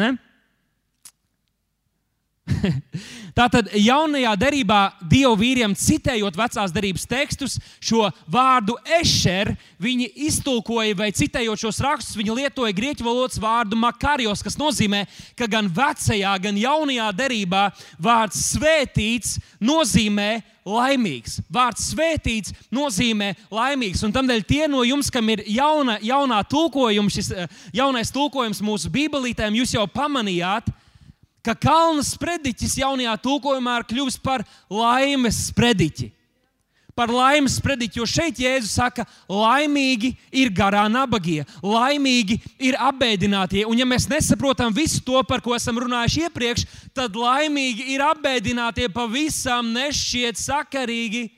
Tātad jaunajā derībā dievu vīriem citējot vecās derības tekstus, šo vārdu ešer, viņi iztulkoja vai citējot šos rakstus, viņi lietoja grieķu valodas vārdu makarijos, kas nozīmē, ka gan vecajā, gan jaunajā derībā vārds svētīts nozīmē laimīgs. Vārds svētīts nozīmē laimīgs. Un tādēļ tie no jums, kam ir jauna, jaunā tulkojuma, šis eh, jaunais tulkojums mūsu bībelītēm, jūs jau pamanījāt, ka kalna sprediķis jaunajā tulkojumā ir kļuvis par laimes sprediķi. Par laimes sprediķi, jo šeit Jēzus saka, laimīgi ir garā nabagie, laimīgi ir apbēdinātie. Un, ja mēs nesaprotam visu to, par ko esam runājuši iepriekš, tad laimīgi ir apbēdinātie pavisam nešķiet sakarīgi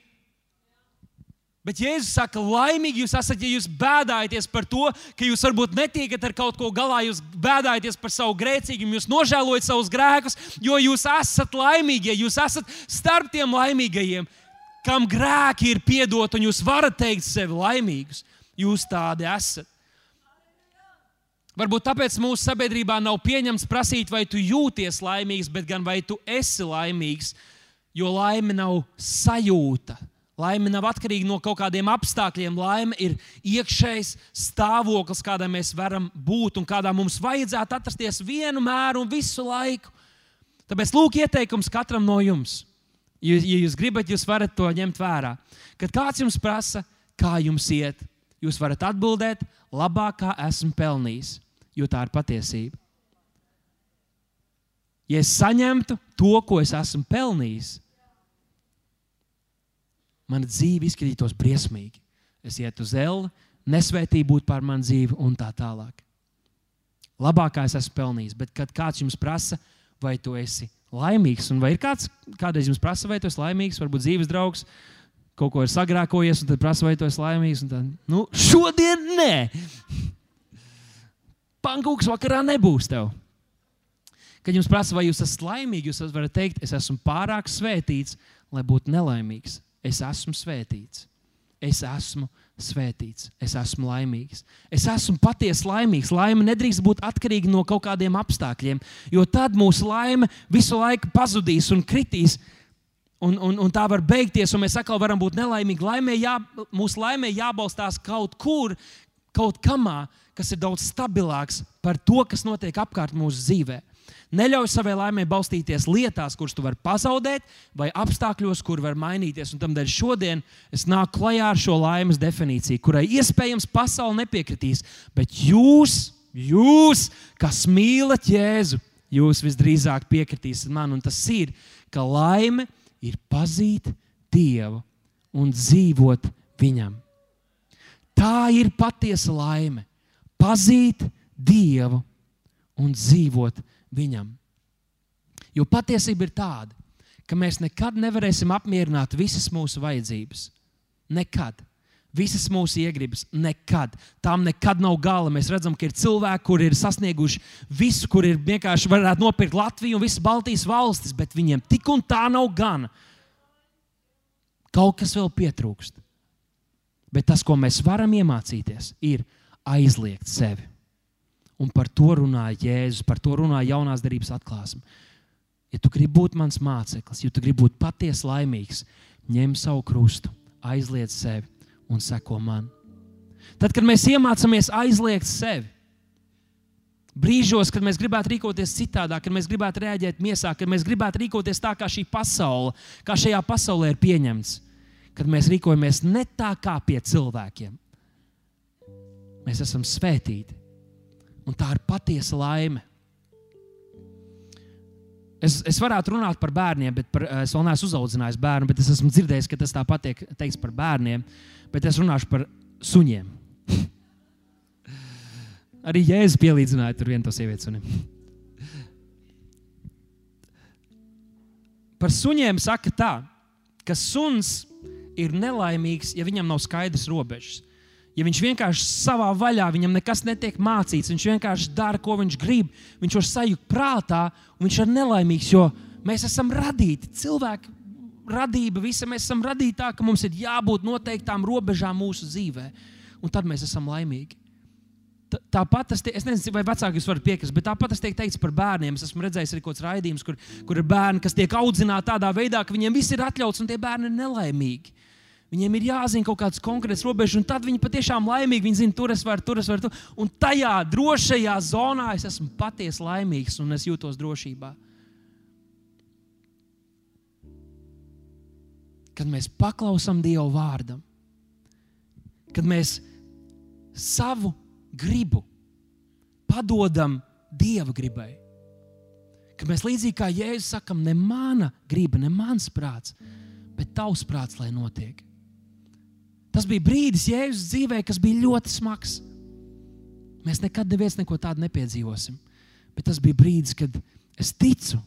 Bet Jēzus saka, laimīgi jūs esat, ja jūs bēdājaties par to, ka jūs varbūt netiekat ar kaut ko galā, jūs bēdājaties par savu grēcīgumu, jūs nožēlojat savus grēkus, jo jūs esat laimīgie, jūs esat starp tiem laimīgajiem, kam grēki ir piedot, un jūs varat teikt sevi laimīgus. Jūs tādi esat. Varbūt tāpēc mūsu sabiedrībā nav pieņemts prasīt, vai tu jūties laimīgs, bet gan vai tu esi laimīgs, jo laime nav sajūta Laime nav atkarīga no kaut kādiem apstākļiem. Laime ir iekšējs stāvoklis, kādā mēs varam būt un kādā mums vajadzētu atrasties vienu mēru un visu laiku. Tāpēc lūk, ieteikums katram no jums. Ja, ja jūs gribat, jūs varat to ņemt vērā. Kad kāds jums prasa, kā jums iet, jūs varat atbildēt, labāk kā esmu pelnījis, jo tā ir patiesība. Ja es saņemtu to, ko es esmu pelnījis, mana dzīve izskatītos briesmīgi. Es ietu uz elli, nesvētība būtu pār manu dzīvi un tā tālāk. Labākā es esmu pelnījis, bet kad kāds jums prasa, vai tu esi laimīgs, un vai ir kāds, kādreiz jums prasa, vai tu esi laimīgs, varbūt dzīves draugs, kaut ko ir sagrākojies, un tad prasa, vai tu esi laimīgs. Tad, nu, šodien nē, pankūks vakarā nebūs tev. Kad jums prasa, vai jūs esat laimīgi, jūs varat teikt, es esmu pārāk svētīts, lai būtu nelaimīgs. Es esmu svētīts. Es esmu svētīts, es esmu laimīgs. Es esmu patiesi laimīgs. Laime nedrīkst būt atkarīga no kaut kādiem apstākļiem, jo tad mūsu laime visu laiku pazudīs un kritīs. Un, un, un tā var beigties, un mēs atkal varam būt nelaimīgi. Laimē jā, mūsu laimē jābalstās kaut kur, kaut kamā, kas ir daudz stabilāks par to, kas notiek apkārt mūsu dzīvēm. Neļauj savai laimē balstīties lietās, kuras tu vari pazaudēt, vai apstākļos, kur var mainīties. Un tādēļ šodien es nāku klajā ar šo laimes definīciju, kurai iespējams pasaule nepiekritīs. Bet jūs, jūs kas mīlat Jēzu, jūs visdrīzāk piekritīsiet man. Un tas ir, ka laime ir pazīt Dievu un dzīvot Viņam. Tā ir patiesa laime. Pazīt Dievu un dzīvot Viņam viņam. Jo patiesība ir tāda, ka mēs nekad nevarēsim apmierināt visas mūsu vajadzības. Nekad. Visas mūsu iegribas, nekad. Tām nekad nav gala. Mēs redzam, ka ir cilvēki, kuri ir sasnieguši visu, kur ir vienkārši varētu nopirkt Latviju un visas Baltijas valstis, bet viņiem tik un tā nav gana. Kaut kas vēl pietrūkst. Bet tas, ko mēs varam iemācīties, ir aizliegt sevi. Un par to runāja Jēzus, par to runāja jaunās darbības atklāsme. Ja tu gribi būt mans māceklis, ja tu gribi būt patiesi laimīgs, ņem savu krustu, aizliedz sevi un seko man. Tad, kad mēs iemācāmies aizliegt sevi, brīžos, kad mēs gribētu rīkoties citādāk, kad mēs gribētu reaģēt miesā, kad mēs gribētu rīkoties tā, kā šī pasaule, kā šajā pasaulē ir pieņemts, kad mēs rīkojamies ne tā kā pie cilvēkiem, mēs esam svētīti Un tā ir patiesa laime. Es, es varētu runāt par bērniem, bet par, es vēl neesmu uzaudzinājis bērnu, bet es esmu dzirdējis, ka tas tāpat tiek teikts par bērniem. Bet es runāšu par suņiem. Arī Jēzus pielīdzināja tur vienu to sievietes sunim. Par suņiem saka tā, ka suns ir nelaimīgs, ja viņam nav skaidrs robežas. Ja viņš vienkārši savā vaļā, viņam nekas netiek mācīts, viņš vienkārši dara, ko viņš grib, viņš var sajūt prātā, un viņš ir nelaimīgs, jo mēs esam radīti. Cilvēki, radība, visa mēs esam radīti tā, ka mums ir jābūt noteiktām robežām mūsu dzīvē, un tad mēs esam laimīgi. Tāpat tas, tie, es nezinu, vai vecāki jūs varat piekrist, bet tāpat tas tiek teikts par bērniem. Es esmu redzējis arī kaut kāds raidījums, kur, kur ir bērni, kas tiek audzināti tādā veidā, ka viņiem viss ir atļauts un tie bērni ir nelaimīgi. Viņiem ir jāzina kaut kādas konkrētas robežas, un tad viņi patiešām laimīgi. Viņi zina, tur es varu, tur es varu. Tur. Un tajā drošajā zonā es esmu patiesi laimīgs un es jūtos drošībā. Kad mēs paklausām Dieva vārdam, kad mēs savu gribu padodam Dieva gribai. Ka mēs līdzīgi kā Jēzus sakam, ne mana griba, ne mans prāts, bet tavs prāts, lai notiek. Tas bija brīdis Jēzus dzīvē, kas bija ļoti smags. Mēs nekad neviens neko tādu nepiedzīvosim. Bet tas bija brīdis, kad es ticu,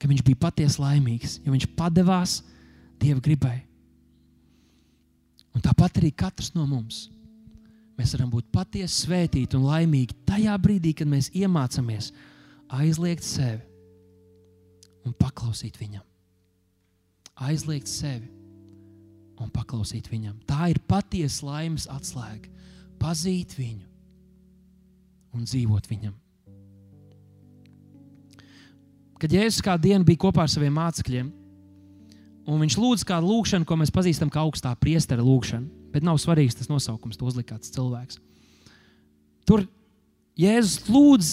ka viņš bija patiesi laimīgs, jo viņš padevās Dieva gribai. Un tāpat arī katrs no mums mēs varam būt patiesi svētīti un laimīgi tajā brīdī, kad mēs iemācāmies aizliegt sevi un paklausīt viņam. Aizliegt sevi un paklausīt viņam. Tā ir patiesa laimes atslēga. Pazīt viņu un dzīvot viņam. Kad Jēzus kādu dienu bija kopā ar saviem mācekļiem, un viņš lūdza kādu lūgšanu, ko mēs pazīstam kā augstā priestera lūgšanu, bet nav svarīgs tas nosaukums, to uzlika kāds cilvēks. Tur Jēzus lūdz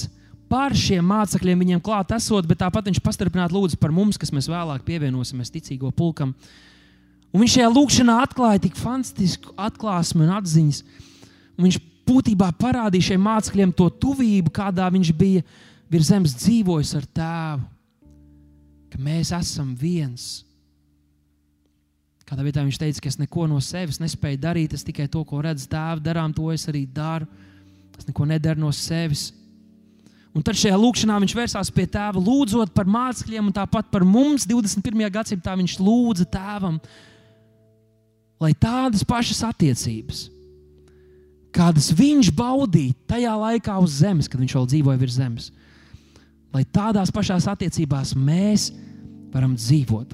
par šiem mācekļiem, viņiem klāt esot, bet tāpat viņš pastarpināti lūdz par mums, kas mēs vēlāk pievienosimies ticīgo pulkam. Un viņš šajā lūkšanā atklāja tik fantastisku atklāsmi un atziņas. Un viņš būtībā parādīja šiem mācekļiem to tuvību, kādā viņš bija virs zemes dzīvojis ar tēvu. Ka mēs esam viens. Kādā vietā viņš teica, ka es neko no sevis nespēju darīt, es tikai to, ko redzu tēvu, darām, to es arī daru. Es neko nedaru no sevis. Un tad šajā lūkšanā viņš vērsās pie tēva, lūdzot par mācekļiem, un tāpat par mums 21. gadsimtā viņš lūdza tēvam, lai tādas pašas attiecības, kādas viņš baudīja tajā laikā uz zemes, kad viņš vēl dzīvoja virs zemes, lai tādās pašās attiecībās mēs varam dzīvot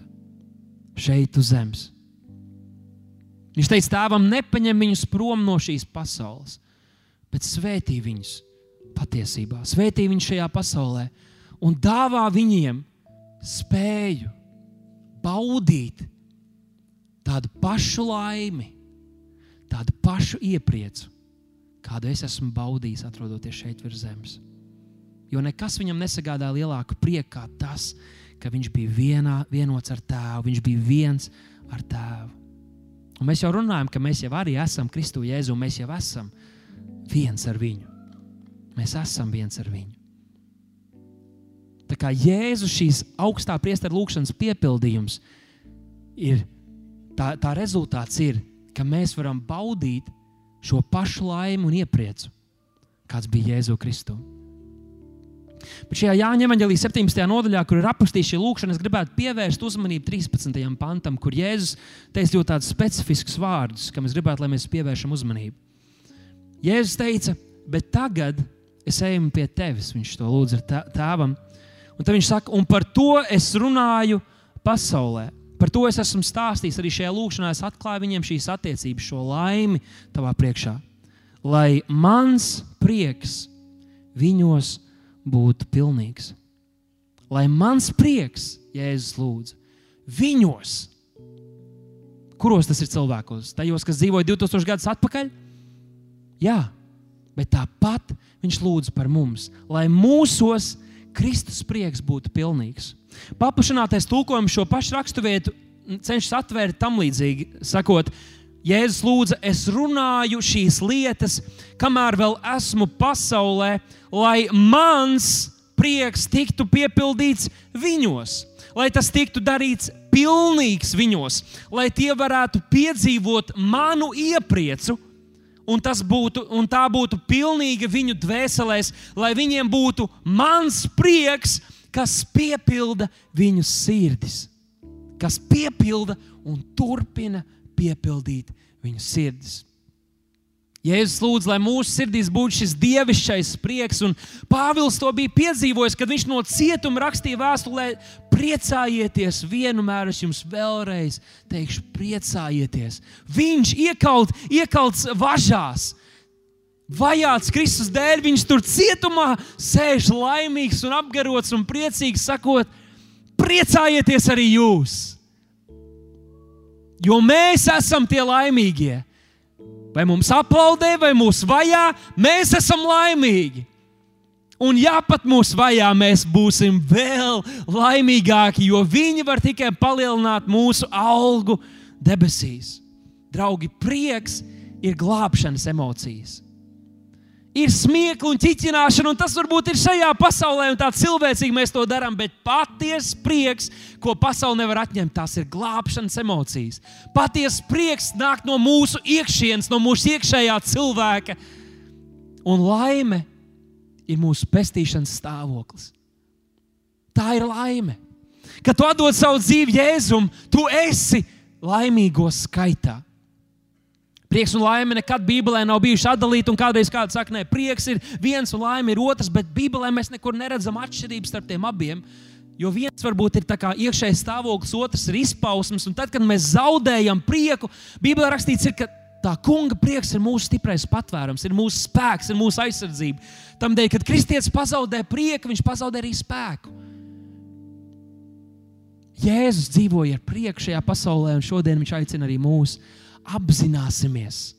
šeit uz zemes. Viņš teica, tēvam, nepaņem viņus prom no šīs pasaules, bet svētī viņus patiesībā, svētī viņus šajā pasaulē un dāvā viņiem spēju baudīt tādu pašu laimi, tādu pašu iepriecu, kādu es esmu baudījis, atrodoties šeit virs zemes. Jo nekas viņam nesagādā lielāku prieku kā tas, ka viņš bija vienā, vienots ar tēvu, viņš bija viens ar tēvu. Un mēs jau runājam, ka mēs jau arī esam Kristu Jēzu, mēs jau esam viens ar viņu. Mēs esam viens ar viņu. Tā kā Jēzus šīs augstā priestera lūkšanas piepildījums ir tā, tā rezultāts ir, ka mēs varam baudīt šo pašu laimi un iepriecu, kāds bija Jēzu Kristu. Bet šajā Jāņa Evangelijas 17. nodaļā, kur ir aprakstīta šī lūkšana, es gribētu pievērst uzmanību 13. pantam, kur Jēzus teica ļoti tādus specifiskus vārdus, kam es gribētu, lai mēs pievēršam uzmanību. Jēzus teica, bet tagad es eju pie tevis, viņš to lūdza ar tēvam. Un tad viņš saka, un par to es runāju pasaulē. Par to es esmu stāstījis arī šajā lūkšanā. Es atklāju viņiem šīs attiecības, šo laimi tavā priekšā. Lai mans prieks viņos būtu pilnīgs. Lai mans prieks, Jēzus lūdzu, viņos, kuros tas ir cilvēkos, tajos, kas dzīvoja 2000 gadus atpakaļ, jā, bet tāpat viņš lūdz par mums, lai mūsos Kristus prieks būtu pilnīgs. Paplašinātais tulkojums šo pašu raksturvietu cenšas atvērt tam līdzīgi, sakot, Jēzus lūdza, es runāju šīs lietas, kamēr vēl esmu pasaulē, lai mans prieks tiktu piepildīts viņos, lai tas tiktu darīts pilnīgs viņos, lai tie varētu piedzīvot manu iepriecu un, būtu, un tā būtu pilnīga viņu dvēselēs, lai viņiem būtu mans prieks, kas piepilda viņu sirdis, kas piepilda un turpina piepildīt viņu sirdis. Jēzus lūdz, lai mūsu sirdīs būtu šis dievišķais prieks, un Pāvils to bija piedzīvojis, kad viņš no cietuma rakstīja vēstulē: priecājieties, vienmēr es jums vēlreiz teikšu, priecājieties. Viņš iekaut, iekalts važās, vajāts Kristus dēļ, viņš tur cietumā sēž laimīgs un apgarots un priecīgs, sakot, priecājieties arī jūs! Jo mēs esam tie laimīgie vai mums aplaudē, vai mūs vajā, mēs esam laimīgi. Un ja pat mūs vajā, mēs būsim vēl laimīgāki, jo viņi var tikai palielināt mūsu algu debesīs. Draugi, prieks ir glābšanas emocijas ir smiekla un ķiķināšana, un tas varbūt ir šajā pasaulē, un tā cilvēcīgi mēs to darām, bet patiesa prieks, ko pasaule nevar atņemt, tās ir glābšanas emocijas. Patiesa prieks nāk no mūsu iekšienes, no mūsu iekšējā cilvēka, un laime ir mūsu pestīšanas stāvoklis. Tā ir laime. Kad tu atdod savu dzīvi Jēzum, tu esi laimīgo skaitā. Prieks un laime nekad Bībelē nav bijuši atdalīti, un kādreiz kāds saka, ka prieks ir viens un laime ir otrs, bet Bībelē mēs nekur neredzam atšķirības starp tiem abiem. Jo viens varbūt ir iekšējs stāvoklis, otrs ir izpausmes, un tad, kad mēs zaudējam prieku, Bībelē rakstīts, ir, ka tā kunga prieks ir mūsu stiprais patvērums, ir mūsu spēks, ir mūsu aizsardzība. Tādēļ, kad kristietis pazaudē prieku, viņš pazaudē arī spēku. Jēzus dzīvoja ar prieku šajā pasaulē, un šodien viņš aicina arī mūsu apzināsimies,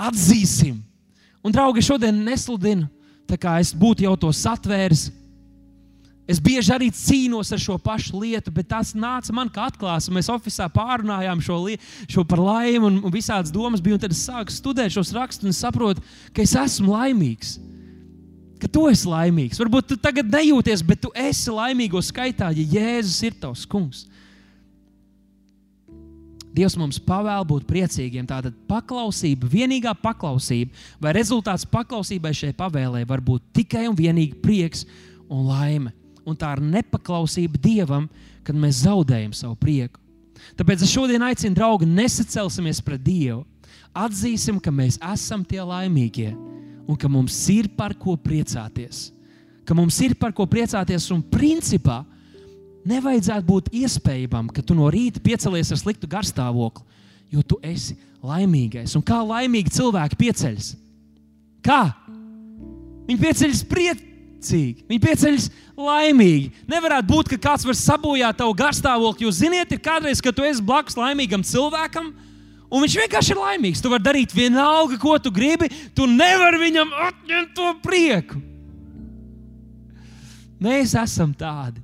atzīsim. Un, draugi, šodien nesludinu, tā kā es būtu jau to satvēris. Es bieži arī cīnos ar šo pašu lietu, bet tas nāca man kā atklāsme. Mēs oficiālā pārunājām šo, lietu, šo par laimi, un, un visādas domas bija. Tad es sāku studēt šos rakstus un saprotu, ka es esmu laimīgs. Ka tu esi laimīgs. Varbūt tu tagad nejūties, bet tu esi laimīgo skaitā, ja Jēzus ir tavs kungs. Dievs mums pavēl būt priecīgiem. Tātad paklausība, vienīgā paklausība vai rezultāts paklausībai šai pavēlē var būt tikai un vienīgi prieks un laime. Un tā ir nepaklausība Dievam, kad mēs zaudējam savu prieku. Tāpēc es šodien aicinu, draugi, nesacelsimies pret Dievu. Atzīsim, ka mēs esam tie laimīgie un ka mums ir par ko priecāties. Ka mums ir par ko priecāties un principā nevajadzētu būt iespējamam, ka tu no rīta piecelies ar sliktu garstāvokli, jo tu esi laimīgais. Un kā laimīgi cilvēki pieceļas? Kā? Viņi pieceļas priecīgi, viņi pieceļas laimīgi. Nevarētu būt, ka kāds var sabojāt tavu garstāvokli. Jūs zināt, ir kādreiz, kad tu esi blakus laimīgam cilvēkam. Un viņš vienkārši ir laimīgs. Tu vari darīt vienalga, ko tu gribi. Tu nevari viņam atņemt to prieku. Mēs esam tādi.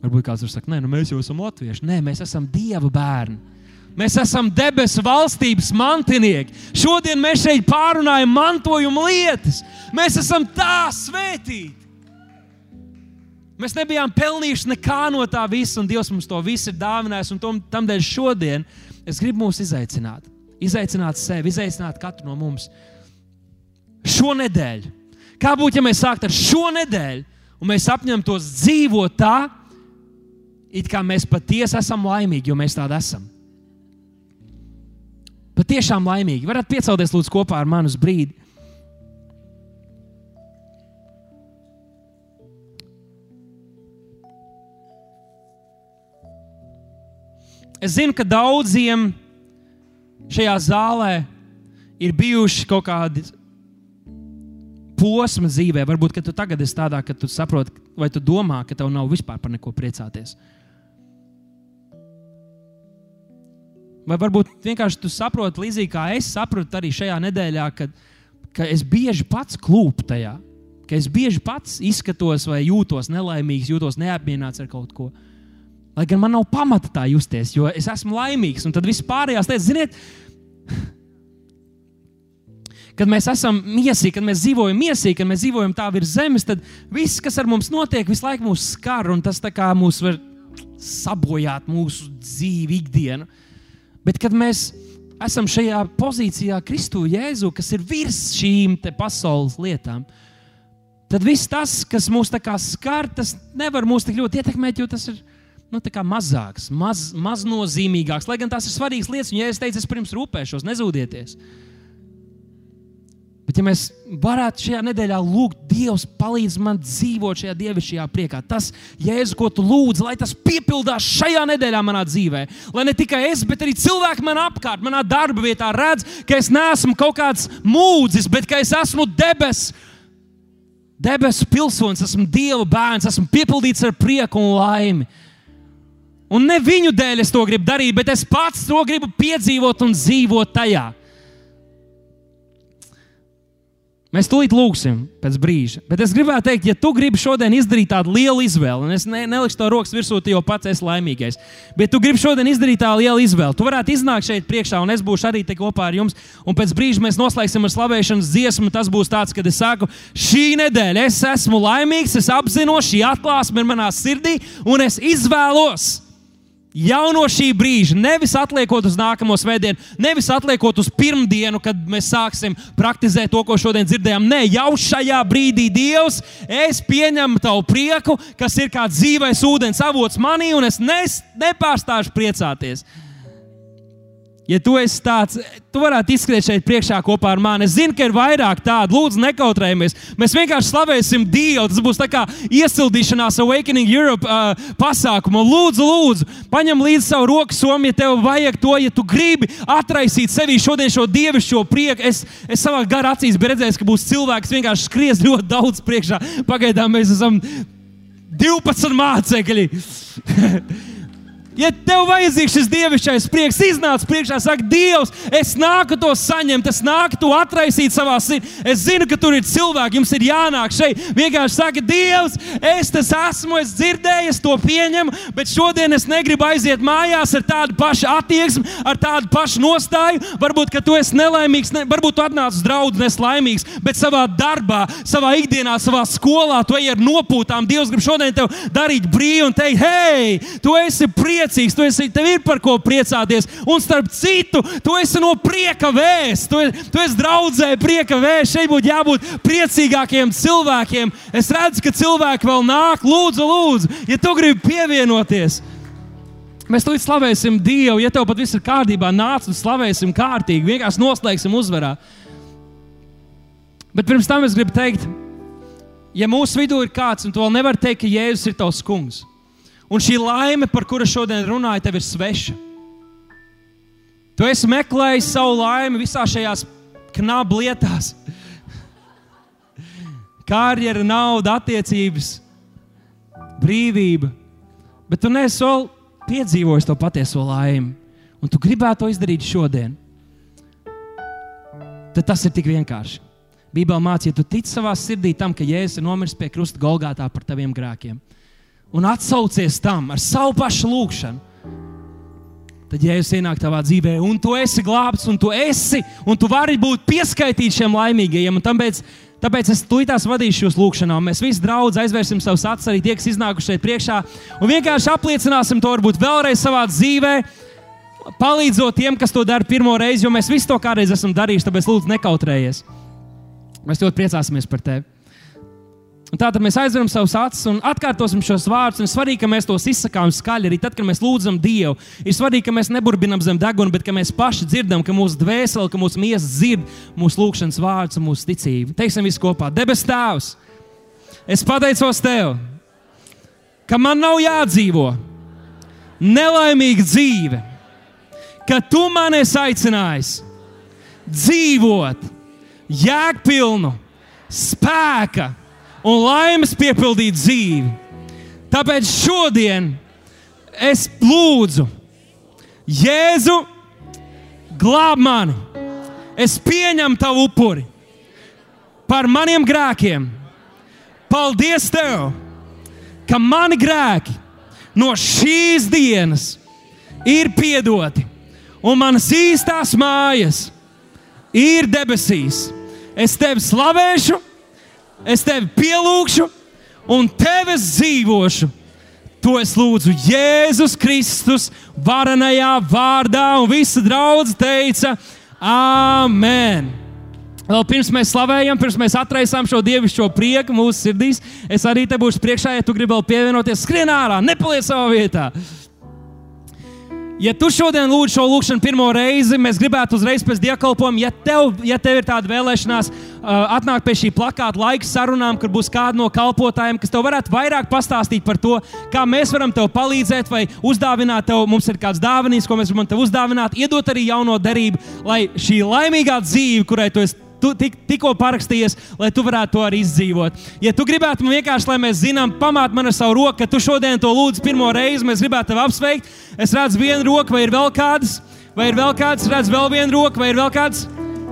Varbūt kāds var teikt, nē, nu mēs jau esam latvieši. Nē, mēs esam Dieva bērni. Mēs esam debesu valstības mantinieki. Šodien mēs šeit pārunājam mantojuma lietas. Mēs esam tā svētīti. Mēs nebijām pelnījuši nekā no tā visa, un Dievs mums to visu ir dāvinājis. Tādēļ šodien es gribu mūs izaicināt. Izaicināt sevi, izaicināt katru no mums. Šonadēļ, kā būtu, ja mēs sāktu ar šo nedēļu, un mēs apņemtos dzīvot tā, it kā mēs patiesi esam laimīgi, jo mēs tādi esam. Patiešām laimīgi. Varat piecelties lūdzu kopā ar mani uz brīdi. Es zinu, ka daudziem šajā zālē ir bijuši kaut kādi posmi dzīvē. Varbūt, tu tagad esi tādā, ka tu saproti, vai tu domā, ka tev nav vispār par neko priecāties. Vai varbūt vienkārši tu saproti, līdzīgi kā es sapratu arī šajā nedēļā, ka, ka es bieži pats klūpu tajā, ka es bieži pats izskatos vai jūtos nelaimīgs, jūtos neapmierināts ar kaut ko. Lai gan man nav pamata tā justies, jo es esmu laimīgs, un tad viss pārējās lietas, ziniet, kad mēs esam miesīgi, kad mēs dzīvojam miesīgi, kad mēs dzīvojam tā virs zemes, tad viss, kas ar mums notiek, visu laiku mūs skar, un tas mūs var sabojāt mūsu dzīvi, ikdienu. Bet, kad mēs esam šajā pozīcijā, Kristu Jēzu, kas ir virs šīm pasaules lietām, tad viss tas, kas mūs skar, tas nevar mūs tik ļoti ietekmēt, jo tas ir nu, mazāks, maz, maznozīmīgāks. Lai gan tās ir svarīgas lietas, un, ja es teicu, es pirms rūpēšos, nezūdieties. Bet, ja mēs varētu šajā nedēļā lūgt, Dievs, palīdz man dzīvot šajā dievišķajā priekā, tas, Jēzu, ko tu lūdz, lai tas piepildās šajā nedēļā manā dzīvē. Lai ne tikai es, bet arī cilvēki man apkārt, manā darba vietā redz, ka es neesmu kaut kāds mūdzis, bet ka es esmu debesu. Debesu pilsonis, esmu Dieva bērns, esmu piepildīts ar prieku un laimi. Un ne viņu dēļ es to gribu darīt, bet es pats to gribu piedzīvot un dzīvot tajā. Mēs tūlīt lūgsim pēc brīža. Bet es gribētu teikt, ja tu gribi šodien izdarīt tādu lielu izvēli, un es ne, nelikšu to rokas virsū, jau pats esi laimīgais, bet tu gribi šodien izdarīt tādu lielu izvēli, tu varētu iznākt šeit priekšā, un es būšu arī te kopā ar jums. Un pēc brīža mēs noslēgsim ar slavēšanas dziesmu. Tas būs tāds, kad es saku, šī nedēļa es esmu laimīgs, es apzinos, šī atklāsme ir manā sirdī, un es izvēlos Jau no šī brīža, nevis atliekot uz nākamo svētdienu, nevis atliekot uz pirmdienu, kad mēs sāksim praktizēt to, ko šodien dzirdējām. Nē, jau šajā brīdī, Dievs, es pieņemu tavu prieku, kas ir kā dzīvais ūdens avots manī, un es nes, nepārstāšu priecāties. Ja tu esi tāds, tu varētu izskriet šeit priekšā kopā ar mani. Es zinu, ka ir vairāk tādu. Lūdzu, nekautrējamies. Mēs vienkārši slavēsim Dievu. Tas būs kā iesildīšanās Awakening Europe uh, pasākuma. Lūdzu, lūdzu, paņem līdzi savu roku somu, ja tev vajag to, ja tu gribi atraisīt sevī šodien šo dievišķo prieku. Es, es savā garā acīs biju redzējis, ka būs cilvēks, kas vienkārši skries ļoti daudz priekšā. Pagaidām mēs esam 12 mācekļi. Ja tev vajadzīgs šis dievišķais prieks, iznāc priekšā, saka, Dievs, es nāku to saņemt, es nāku to atraisīt savā sirdī. Es zinu, ka tur ir cilvēki, jums ir jānāk šeit. Vienkārši saka, Dievs, es tas esmu, es dzirdēju, es to pieņemu, bet šodien es negribu aiziet mājās ar tādu pašu attieksmi, ar tādu pašu nostāju. Varbūt, ka tu esi nelaimīgs, ne, varbūt tu atnāc uz draugu neslaimīgs, bet savā darbā, savā ikdienā, savā skolā tu ej ar nopūtām. Dievs grib šodien tev darīt brīvi un teikt, hei, tu esi priecīgs priecīgs, tu esi, tev ir par ko priecāties. Un starp citu, tu esi no prieka vēsts, tu, tu esi draudzē prieka vēsts. Šeit būtu jābūt priecīgākiem cilvēkiem. Es redzu, ka cilvēki vēl nāk, lūdzu, lūdzu, ja tu gribi pievienoties. Mēs to slavēsim Dievu. Ja tev pat viss ir kārtībā, nāc un slavēsim kārtīgi. Vienkārši noslēgsim uzvarā. Bet pirms tam es gribu teikt, ja mūsu vidū ir kāds, un to nevar teikt, ka Jēzus ir tavs kungs, Un šī laime, par kuru šodien runāju, tev ir sveša. Tu esi meklējis savu laimi visā šajās knabu lietās. Karjera, nauda, attiecības, brīvība. Bet tu neesi vēl piedzīvojis to patieso laimi. Un tu gribētu to izdarīt šodien. Tad tas ir tik vienkārši. Bībelē mācīja, ja tu tici savā sirdī tam, ka Jēzus ir nomiris pie krusta Golgātā par taviem grēkiem un atsaucies tam ar savu pašu lūgšanu, tad Jēzus ienāk tavā dzīvē, un tu esi glābts, un tu esi, un tu vari būt pieskaitīts šiem laimīgajiem. Tāpēc, tāpēc es tūlītās vadīšu jūs lūgšanā. Mēs visi draugi aizvērsim savus acis, arī tie, kas iznākuši šeit priekšā, un vienkārši apliecināsim to varbūt vēlreiz savā dzīvē. Palīdzot tiem, kas to dara pirmo reizi, jo mēs visi to kādreiz esam darījuši, tāpēc lūdzu nekautrējies. Mēs ļoti priecāsimies par tevi. Tātad mēs aizveram savus acis un atkārtosim šos vārdus. Ir svarīgi, ka mēs tos izsakām skaļi. Arī tad, kad mēs lūdzam Dievu, ir svarīgi, ka mēs neburbinam zem deguna, bet ka mēs paši dzirdam, ka mūsu dvēsele, ka mūsu miesa dzird mūsu lūgšanas vārdus un mūsu ticību. Teiksim visi kopā, debes Tēvs, es pateicos Tev, ka man nav jādzīvo nelaimīga dzīve, ka Tu man esi aicinājis dzīvot jēgpilnu, spēku un laimes piepildīt dzīvi. Tāpēc šodien es lūdzu, Jēzu, glāb mani! Es pieņemu tavu upuri par maniem grēkiem. Paldies Tev, ka mani grēki no šīs dienas ir piedoti, un manas īstās mājas ir debesīs. Es tevi slavēšu! Es tevi pielūgšu, un tevi dzīvošu To es lūdzu Jēzus Kristus varenajā vārdā, un visa draudzene teica, Āmen! Vēl pirms mēs slavējam, pirms mēs atraisām šo dievišķo prieku mūsu sirdīs, es arī te būšu priekšā, ja tu gribi vēl pievienoties, skrien ārā, nepaliec savā vietā. Ja tu šodien lūdz šo lūgšanu pirmo reizi, mēs gribētu uzreiz pēc dievkalpojuma, ja tev, ja tev ir tāda vēlēšanās, uh, atnākt pie šī plakāta laika sarunām, kur būs kāda no kalpotājiem, kas tev varētu vairāk pastāstīt par to, kā mēs varam tev palīdzēt, vai uzdāvināt tev, mums ir kāds dāvinājums, ko mēs varam tev uzdāvināt, iedot arī jauno derību, lai šī laimīgā dzīve, kurai tu esi tu tik, tikko parakstījies, lai tu varētu to arī izdzīvot. Ja tu gribētu man vienkārši, lai mēs zinām, pamāt man ar savu roku, ka tu šodien to lūdz pirmo reizi, mēs gribētu tevi apsveikt. Es redzu vienu roku, vai ir vēl kādas, vai ir vēl kāds, redzu vēl vienu roku, vai ir vēl kāds.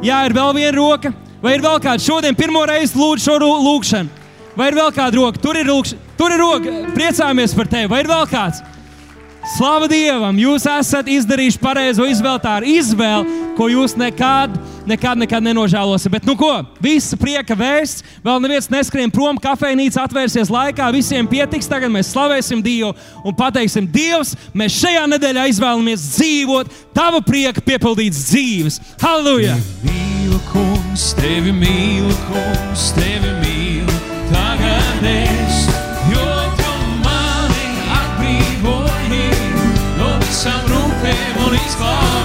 Jā, ir vēl viena roka, vai ir vēl kāds. Šodien pirmo reizi lūdzu šo lūgšanu. Vai ir vēl kāda roka? Tur ir, lūkš... Tur ir roka. Priecājamies par tevi. Vai ir vēl kāds? Slava Dievam! Jūs esat izdarījuši pareizo izvēli. Tā ir izvēle, ko jūs nekad, nekad, nekad nenožēlosiet. Bet, nu ko, visa prieka vēsts, vēl neviens neskrien prom, kafejnīca atvērsies laikā, visiem pietiks. Tagad mēs slavēsim Dievu un pateiksim, Dievs, mēs šajā nedēļā izvēlamies dzīvot Tava prieka piepildītas dzīves. Halleluja! Mīlu, kungs, tevi mīlu, kungs, tevi mīlu, tagad es. Please call.